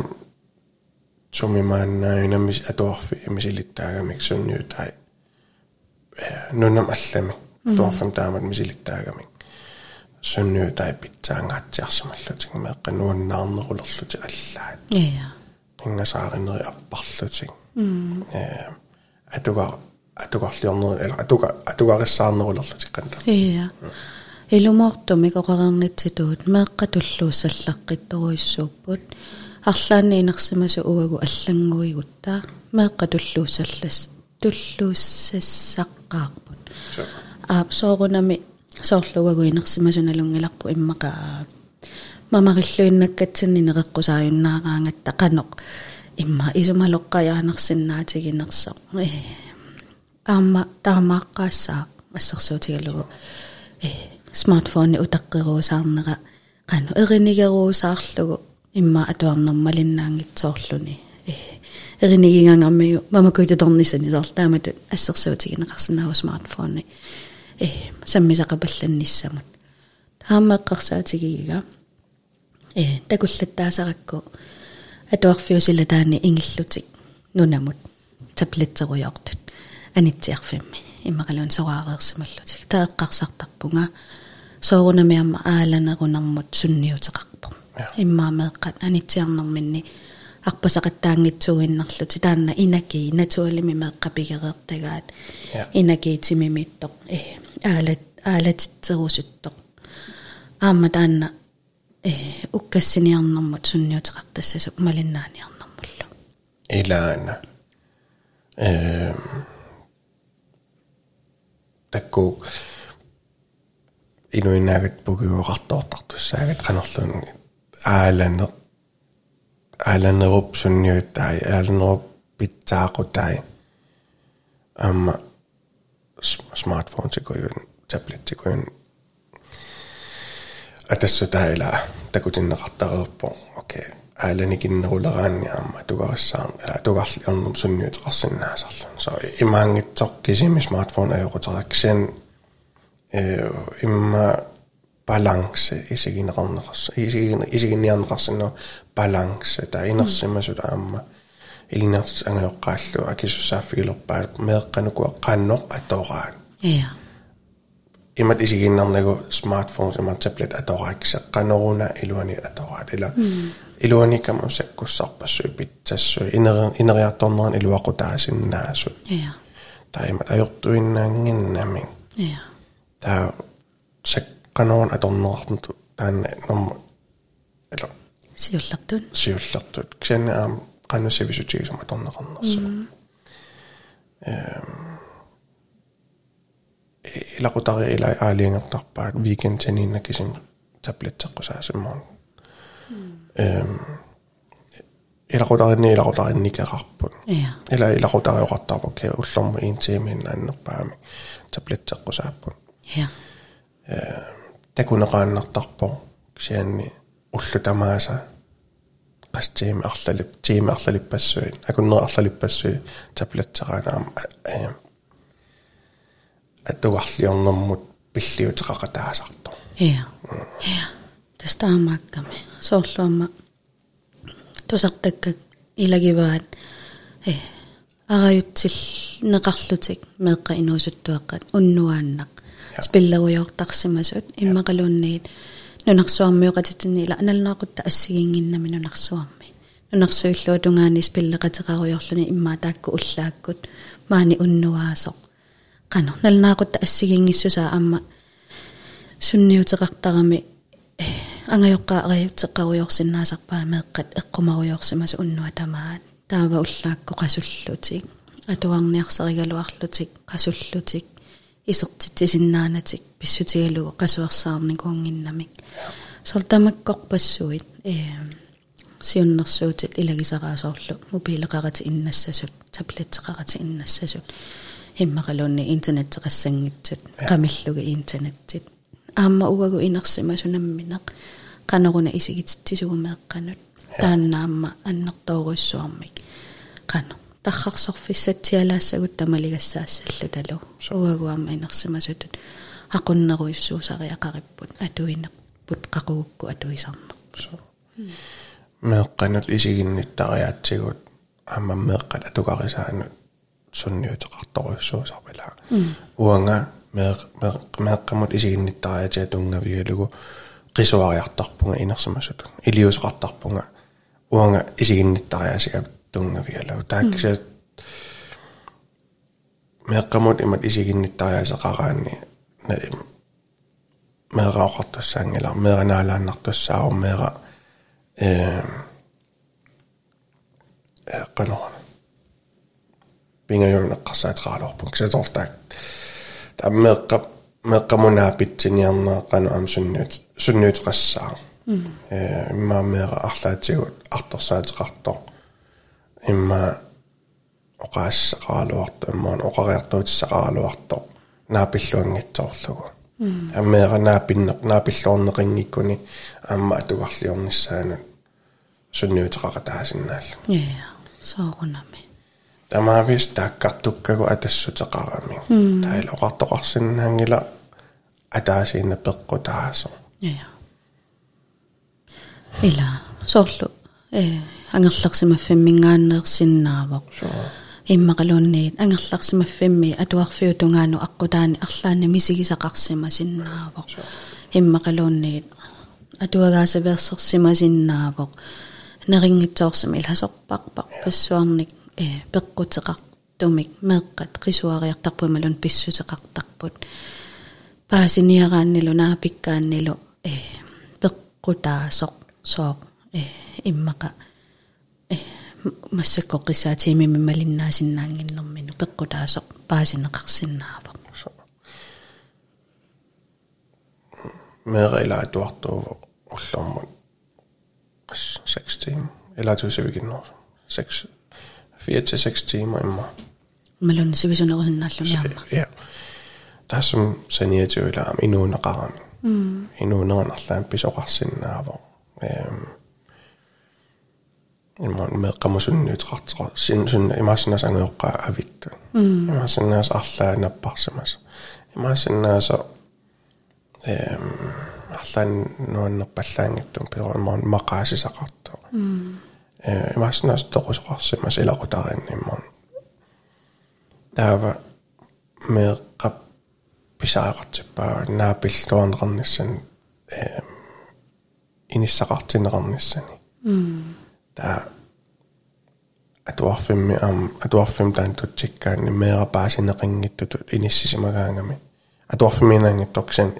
сумимааннаинамис атуарфи мисилиттаагамик сунниутай нунам аллами атуарфам таамат мисилиттаагамик сунниутай питсаангаатсиарсималлутик меэкка нуаннаарнерулерлути аллаат иа ингасааринери аппарлутик э атуга атугарлиорнери ала атуга атугариссаарнерулерлутик канта иа илумоортумик оқарернитситуут меэққа туллууссаллаққитторуиссууппут арлаанни инерсимасу уагу аллангуигутта меэққа туллууссаллас туллууссассаққаарпут аап соорунами соорлуагу инерсимасуналунгиларпу иммақаа мамариллуиннаккатсинни неқеққусааюннаараангатта қаноқ имма исумалоққаяанерсиннаатигинерсо э аама таамааққаассаа ассерсуутигалугу э смартфон утаққируусаарнера қану эринигеруусаарлугу имма атуарнэрмалиннаангитсоорлуни э эринигингангаммиу мамакуитуторнисани соорлааматут ассерсуутигинеқарсинаагу смартфони э саммисақапалланниссамут таамааққарсаатигига э такуллаттаасаракку атуарфиусила таани ингиллутик нунамут таблетсеруйортут анитсиарфимми иммакалуун сораареерсималлутик таэққарсартарпунга соорунамиамма ааланерунэрмут сунниутеқарпо иммаамеэққат анитсиарнэрминни арпасақаттаангитсуиннарлути таанна инаки натуалими меэққапигереертагаат инакиитимимиттоқ э аалат аалатитсерусуттоқ аама таанна э уккассиниарнэрмут сунниутеқартассасук малиннааниарнэрмуллу илаана э такку инуинаагат пугиуақартоортартуссаагат канерлун ааланне ааланеруп сунниуттай ааланеруп smartphone-tekojen, tablet-tekojen. Ja tässä täällä, että kun sinne rattaa loppuun, okei, okay. äälenikin nuularaan ja mä tukassaan, älä tukasli on sun nyt rassin nääsällä. Se on imangit tokkisimmin smartphone-ajurutarakseen, imma balance isikin rannarassa, isikin, isikin janrassin on balance, tai inassimma sydämä. Mm. илинерс ангеоққааллу акиссусааффигилерпаа меэққануку эққаанноқ атораат иа имат исигиннарнагу смартфон сама таблет аторааксеққанеруна илуани атораат ила илуаникама саккуссарпассу питсассу инери инериарторнеран илуақутаасиннаасут иа таимат ajortuinnaanginnami иа таа сакканерун аторнерарту таанна норма ила сиуллартун сиуллартут kanskje vi ikke som et annet kan. Altså. Mm. Um, ila ko tari ila aling at nakpa weekend sa nina kising tablet sa ko sa simon. Um, ila ko tari ni ila ko tari ni kakapun. Ila ila ko tari okata po kaya ulam mo in timin na nakpa tablet sa ko sa pun. Tekuna ka naktakpo siya ni ulo tamasa. Yeah. Qastиими арлалип тиими арлалиппассуит акуннера арлалиппассуи таблетсераanaam э аттугарлиорнэрмут пиллиутеқақатаасарто иа иа тастаамаакками соорлуама тусартаккак илагиваат э араютсил неқарлутик меэққа инуусуттуаққат уннуааннақ спиллеруйортарсимасут иммақалуунниит нунарсуармиоқатитинни ила аналнаақутта ассигингиннами нунарсуарми нунарсуиллуа тунгаани спиллеқатеқаруйорлуни иммаа таакку уллааккут. Маани уннуаасоқ qano налнаақутта ассигингиссусаа амма сунниутеқартарами ангайоққаа ариутеққаруйорсиннаасарпаа меэққат эққумаруйорсимасу уннуа тамаат таава уллаакку қасуллутик атуарниарсеригалуарлутик қасуллутик исертитсиннаанатик писсутигалугу қасуерсаарникуунгиннамик сортамаккорпассуит э сиуннэрсуутит илагисараасоорлу мобилеқарати иннассасут таблеттеқарати иннассасут иммақалуунни интернеттеқассангитсут қамиллуга интернеттит аама уагу инерсимасунамминеқ qanoruna isigitsisugumeeqqanut тааннаамма аннэртооруйссуармик qano таррарсорфиссатсиалаассагут тамалигассаассаллу талу уагуама инерсимасутут aqunneruissuusariaqaripпут атуинерпут qaqugukku atuisarnerпу меэкканут исигинниттариаатсигут аама меэккат атукарисаанут сунниутеқарторуйссуусарпила уанга меэккамут исигинниттариатиа тунгавигалугу qisuariartarpunga inersimasut iliusqartarpunga уанга tunna vielä. Tähkö se... Me kamot imat isikin nyt taajassa kakaan, niin ne, me rauhoittas sängillä, me näilannattas saa on me kanoon. Pinga jonna kassa et raalohpun, se tolta. Tämä merkka, merkka mun näpitsin ja mä kanoam synnyt, synnyt kassaan. Mä merkka ahtaitsivat ahtossa et rahtoon. Имма оқаассақаралуарта иммаан оқариартуутиссақаралуартор наапиллуангитсоорлугу аммеэра наапинне наапиллуорнеқингиккуни аама атугарлиорниссаанут сунниутеқаратаасиннааллу я соорунами. Тамаавис тааккартуккагу атассутеқарами. Таил оқартоқарсиннаангила атаасиинна пеққутаасо я ила соорлу э ангерларсимаффиммингааннеерсиннаавоқ иммақалуунниит ангерларсимаффимми атуарфиутунгаану аққутаани арлаанна мисигисақарсимасиннаавоқ иммақалуунниит атуагаасаверсерсимасиннаавоқ нерингитсоорсими иласерпарпар пассуарник э пеққутеқартумик меэққат қисуариартарпумалун писсутеқартарпут паасиниарааннилу наапиккааннилу э пеққутаасоқ соо э иммақа э массаккоққисаатими мималиннаасиннаангиннэрмину пеққутаасоқ паасинеқарсинаавоқ меэрилаатуартуу уллормут qas 6 timer eller tusiviginner 6 4 til 6 timer imma малун сивисунерусиннааллуниарма ja тассум саниатуилаам инуунеқарами инуунернарлаам писоқарсиннаава эм иман меққамусунниутеқартеқа син сунна имаасинаас ангеоққаа авитту имаасиннаас арлаа наппарсимас имаасиннааса эм арлаан нуаннерпаллаангиттум пиормаан мақаасисақартоо э имаасинаас тоқусоқарсимас илақутарин имман таава меққап писаақартиппаа наапиллуарнеқарнissan э että, että uarfimmi am että uarfim taan tutsikkaan niin meera pääsin ringittutut inissisimakaangami että uarfimmi nangittuksen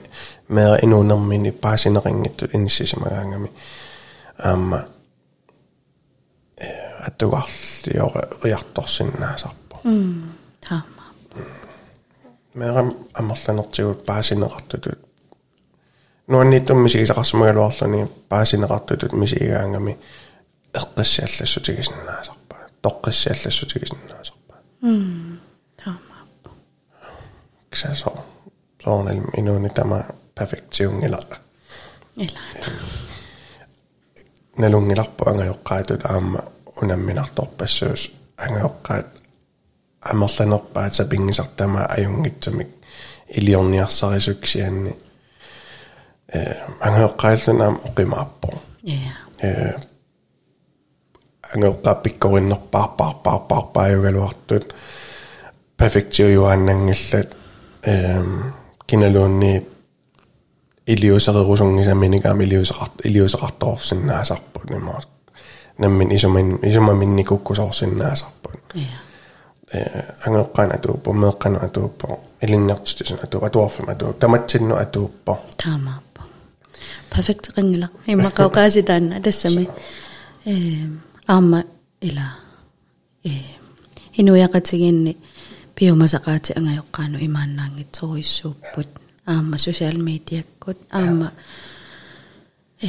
meera inuunermi niin pääsin ringittut inissisimakaangami amma että uarliore riartorsinnaasarpu mm taama meera mm. ammerlanertigut pääsinerartutut nuanniittummi sigisaqarsumaluarluni niin pääsinerartutut misigaangami эққиссиаллассутигисиннаасарпа тоққиссиаллассутигисиннаасарпа м таама ксасо соонел инуни тама перфектиунгила ила налунгиларпу ангайоққаатут аама унамминарторпассуус ангайоққаат амерланерпаат сапингисартама аюнгитсумик илиорниарсарисуксианни э ангайоққааллунаам оқимааппо я э ангеққаппиккориннерпаарпаарпаарпаарпааюгалуартут перфектиу юааннангиллат эм киналуунни илиусерерусунгисаминигам илиусеқарт илиусеқарторсиннаасарпут нэмаа наммин исумин исумаминникуккусорсиннаасарпут я э ангеққаан атууппо меэққану атууппо илиннартутисун атуу атуарфим атуу таматсинну атууппо таамааппа перфект рингила иммақаоқааситаанна тассами э аама ила. Э инуяқатигинни пиумасақаати ангайоққаану имааннаангитсоруиссууппут аама социал медиаккут аама э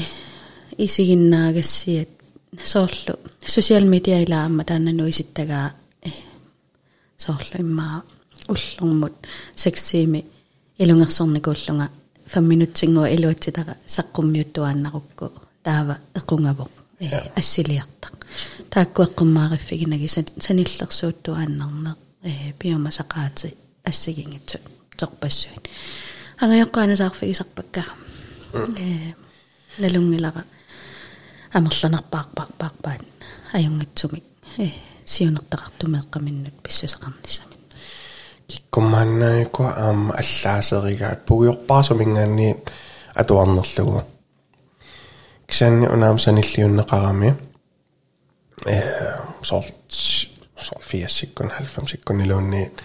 исигиннаагассиат соорлу социал медиа ила аама тааннану иситтагаа э соорлу иммаа уллэрмут сексими илунгерсорникууллунга 5 минутсингуа илуатситара саққуммиуттуааннарукку таава эқунгавоқ ассилиартақ тааккуэққуммаариффигинаги саниллерсууттуааннарнеқ э пиумасақаати ассигингитсут торпассуит ангайоққаанасаарфигисарпакка э налунгилара амерланарпаарпаарпаарпаат аюнгитсумик э сиунертақартумеэққаминнут писсусеқарнисами киккуммаанаику аама аллаасеригаат пугиорпаасумингаанни атуарнерлугу кисаанни унаам саниллиуннеқарами salt, saltfiesikkon, halvfemsikkon iluunniin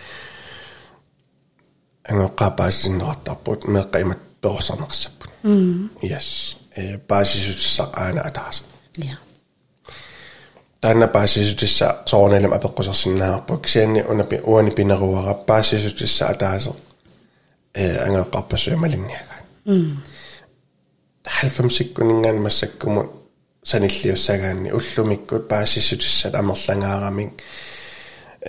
angaqaapaasin neqartarput meqqimat peorsarneqsapput mm yes e paasisutissaqaana ataas ja taanna paasisutissa soornelam apeqqusersinnaarpuk sianni unapi uani pineruarap paasisutissa ataase e angaqarpassuimalinniagaan mm halfamsikkuningaan massakkumut саниллиуссагаанни уллумиккут паасисутиссат амерлангаарамик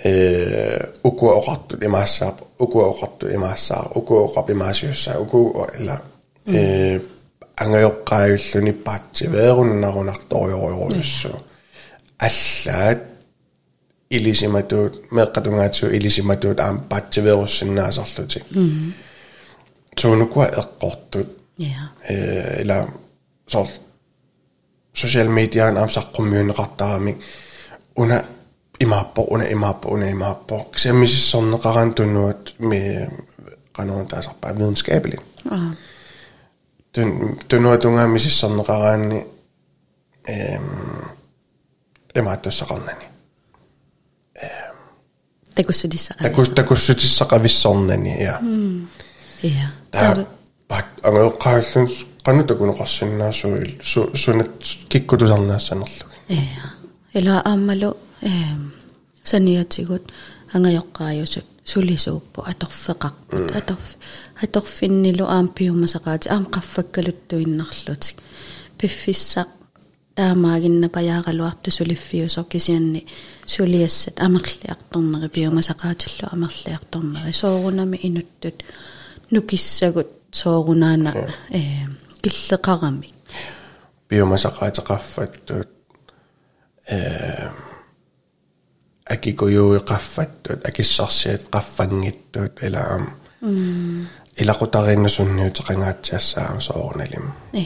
э укуа оқартут имаассаап укуа оқарту имаассаа укуа оқап имаасиуссаа укуа ила э ангеоққааюллуни паатсивееруннарунарториориоруссуу аллаат илисиматуут меэккатунгаатсуу илисиматуут аам паатсивееруссиннаасарлути туунукуа эққортут я э ила social media mediaan amsa qummiunneqartaraamik una imappo una imappo una imaappo ksiammisis sorneqaran tunnuat mi qanoon taasarpaa videnskabeligt. Tun tunnuat ungaammisis sorneqaraanni ehm imaattussaqarnani ehm takussutissaqavissornani takus takussutissaqavissornani ja. Ja. Taa pak angeoqqaallun такунеқарсиннаасуил су сунат киккутусарнаассанерлуг я ила ааммалу эм саниатигут ангайоққаажусут сулисууппу аторфеқарпут аторф аторфиннилу аам пиумасақаати аам qaffakkaluttuinnarlutik пиффиссақ таамаагинна паяаралуарту сулиффиусор кисианни сулиассат амерлиарторнери пиумасақаатиллу амерлиарторнери соорунами инуттут нукиссагут соорунаана э киллеқарами биомасақаатеқарфаттут э акикуюиқарфаттут акиссарсиат qaffangittuut илаам илақутариннусунниутеқангаатсиассаам сооруналим э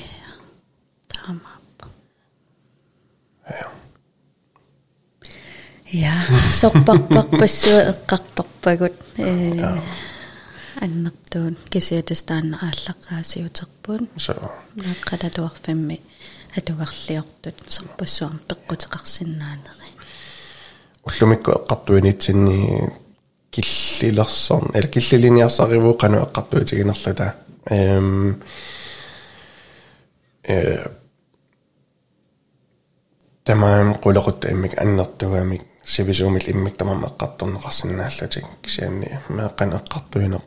таамааппа я сорпарпарпассуа эққарторпагут э аннертуун кисиатастаанна ааллаққаасиутерпуун so нааққалалуарфамми атугарлиортут сорпассуарн пеққутеқарсинаанери уллумикку эққартуинитсинни киллилерсорн эл киллилиниарсаривуу кану эққартуитигинерлата эм э тамаам qulaqutta иммик аннертугамик сивисуумил иммик тамам эққарторнеқарсинааллатик кисианни меэққан эққартуине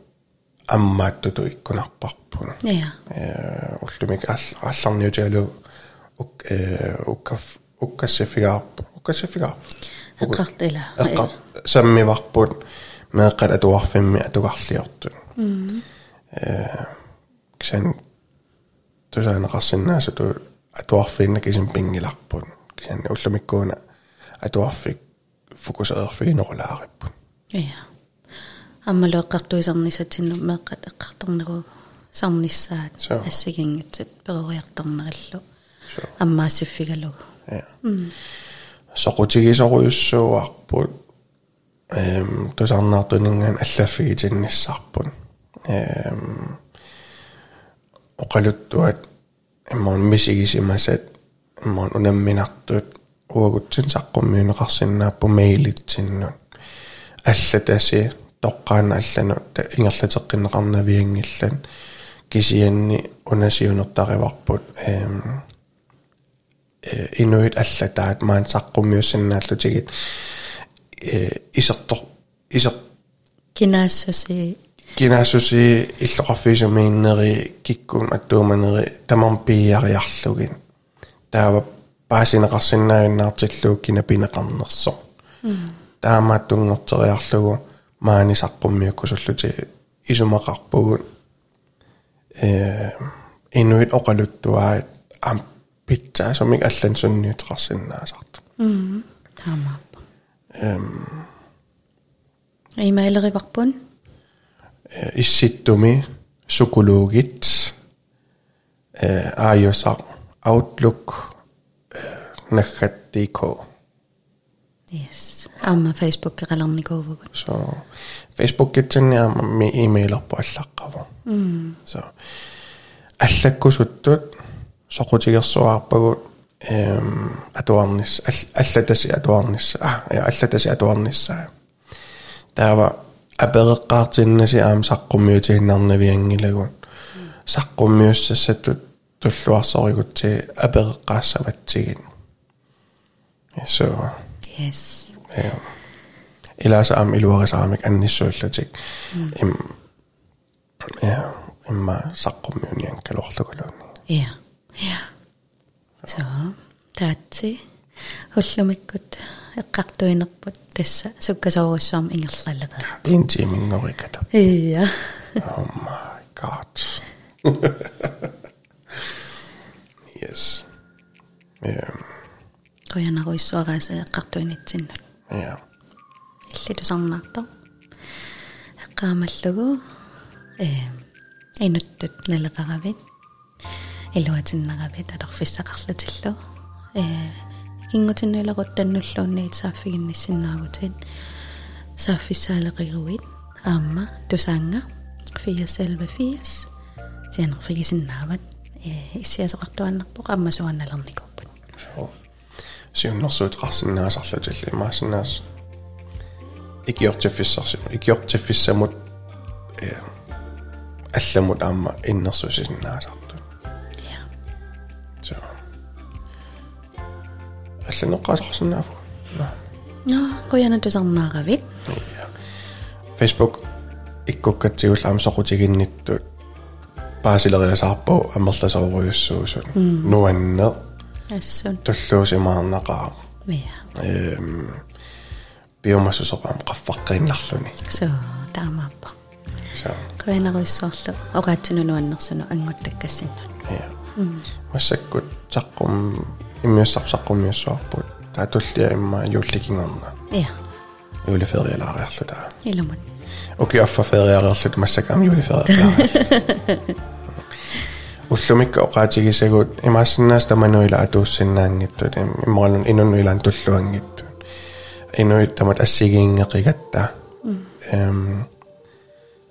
аммааттуту иккунарпарпун я э уллумик алларниутиалу ук э уккаф уккассифигаарп уккассифигаарп эққартила эққар саммиварпут меэққат атуарфимми атугарлиортут э ксэн тусаанеқарсинаасуту атуарфиинна кисим пингиларпут ксэн уллумиккууна атуарфик фокусеерфиинерулаариппут я аммалу эққартуисарнисатсинну меққат эққарторнеру сарниссаат Соо. ассигингитсут перуриарторнериллу аммаассиффигалугу я соқутигисоруйуссууарпут эм тусарнаартунингаан аллаффигитинниссарпут эм оқалуттуат иммон мисигисимасат иммон унамминартуут уагутсин саққуммиунеқарсинааппу мейлитсиннут аллатаси тоққаана аллану ингерлатеққиннеқарнавиангиллан кисианни унасиунертариварпут эм э инуит аллатаат маан саққуммиуссиннааллутигит э исертор исер кинаассуси кинаасуси иллоқарфиисумииннери киккун аттууманери тамам пиариарлугин таава паасинеқарсинаагиннаартиллуу кина пинеқарнерсо таамаат тунгортериарлугу маани саққуммиуккусуллути исумақарпугут э inuit oqaluttuaat am pizza somik allan sunniuteqarsinnaasart м таамааппа эм имейлериварпун исситтуми сукулуугит э iOS Outlook naggat.dk yes аама Facebook қаларникуувгут so Facebook гитсинниама ми имейлерпу аллаққава м so аллаккусуттут соқутигерсуаарпагут эм атуарнис аллатаси атуарнис а аллатаси атуарниссаа таава апереққаартиннаси аам саққуммиутигиннарнавиангилагун саққуммиуссассатут туллуарсоригутси апереққаассаватсигит so yes ja илаас аам илуарисарамик анниссууллутик им я имма саққуммиуниан калорлугулууни ja ja so таатси хуллумиккут эққартуинерпут тасса суккасооруссуарма ингерлалера интимингориката ия oh my god yes ja коянаруиссуарааса эққартуинитсиннут ja иллитусарнаартор эққаамаллугу э инуттут налеқаравит илуатиннаравит алорфиссақарлутиллу э кингутиннуилеруттаннуллуунниит сааффигинниссиннаагутит сааффиссаалеқируит аама тусаанга 411 сианерфигисиннаават э иссиасоқартуаннарпоқ аммасуанналерникорпут so сиуннэрсуутеқарсинаасарлутилли маасинаас икиортиффиссарси икиортиффиссамут э алламут аама иннэрсусисиннаасарту я so алланеққаасарсинаафу но кояна тусарнааравит Facebook иккуккатсигул аама соқутигинниттут паасилериасаарпу амерласооруйуссуусут нуанне ассун туллуусимаарнақаа мия. Эм биомассусоqaam qaffaqqinnarluni so таамааппа so коянаруиссуарлу оqaatsinunuannersunu ангуттаккассинна ja массаккут саққум иммиуссарсаққумиуссуарпут таатуллиа имма юулликингорна. Я юулифериалаариарлута иламут оки аффа фериариарлут массакаам юулифериалаа уллумикка оqaатигисагут имаассиннаас тамануила атууссиннаангиттут имморалун инуннуилаан туллуангиттут инуит тамат ассигиингеқигатта эм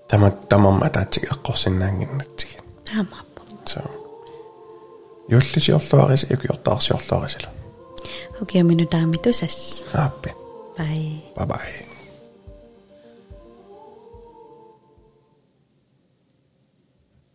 тамат тамамма таатсиг эққорсиннаангиннатсигит таамааппа so юллисиорлуарис икиортаарсиорлуарисила окей минутаами тусас ааппи бай bye bye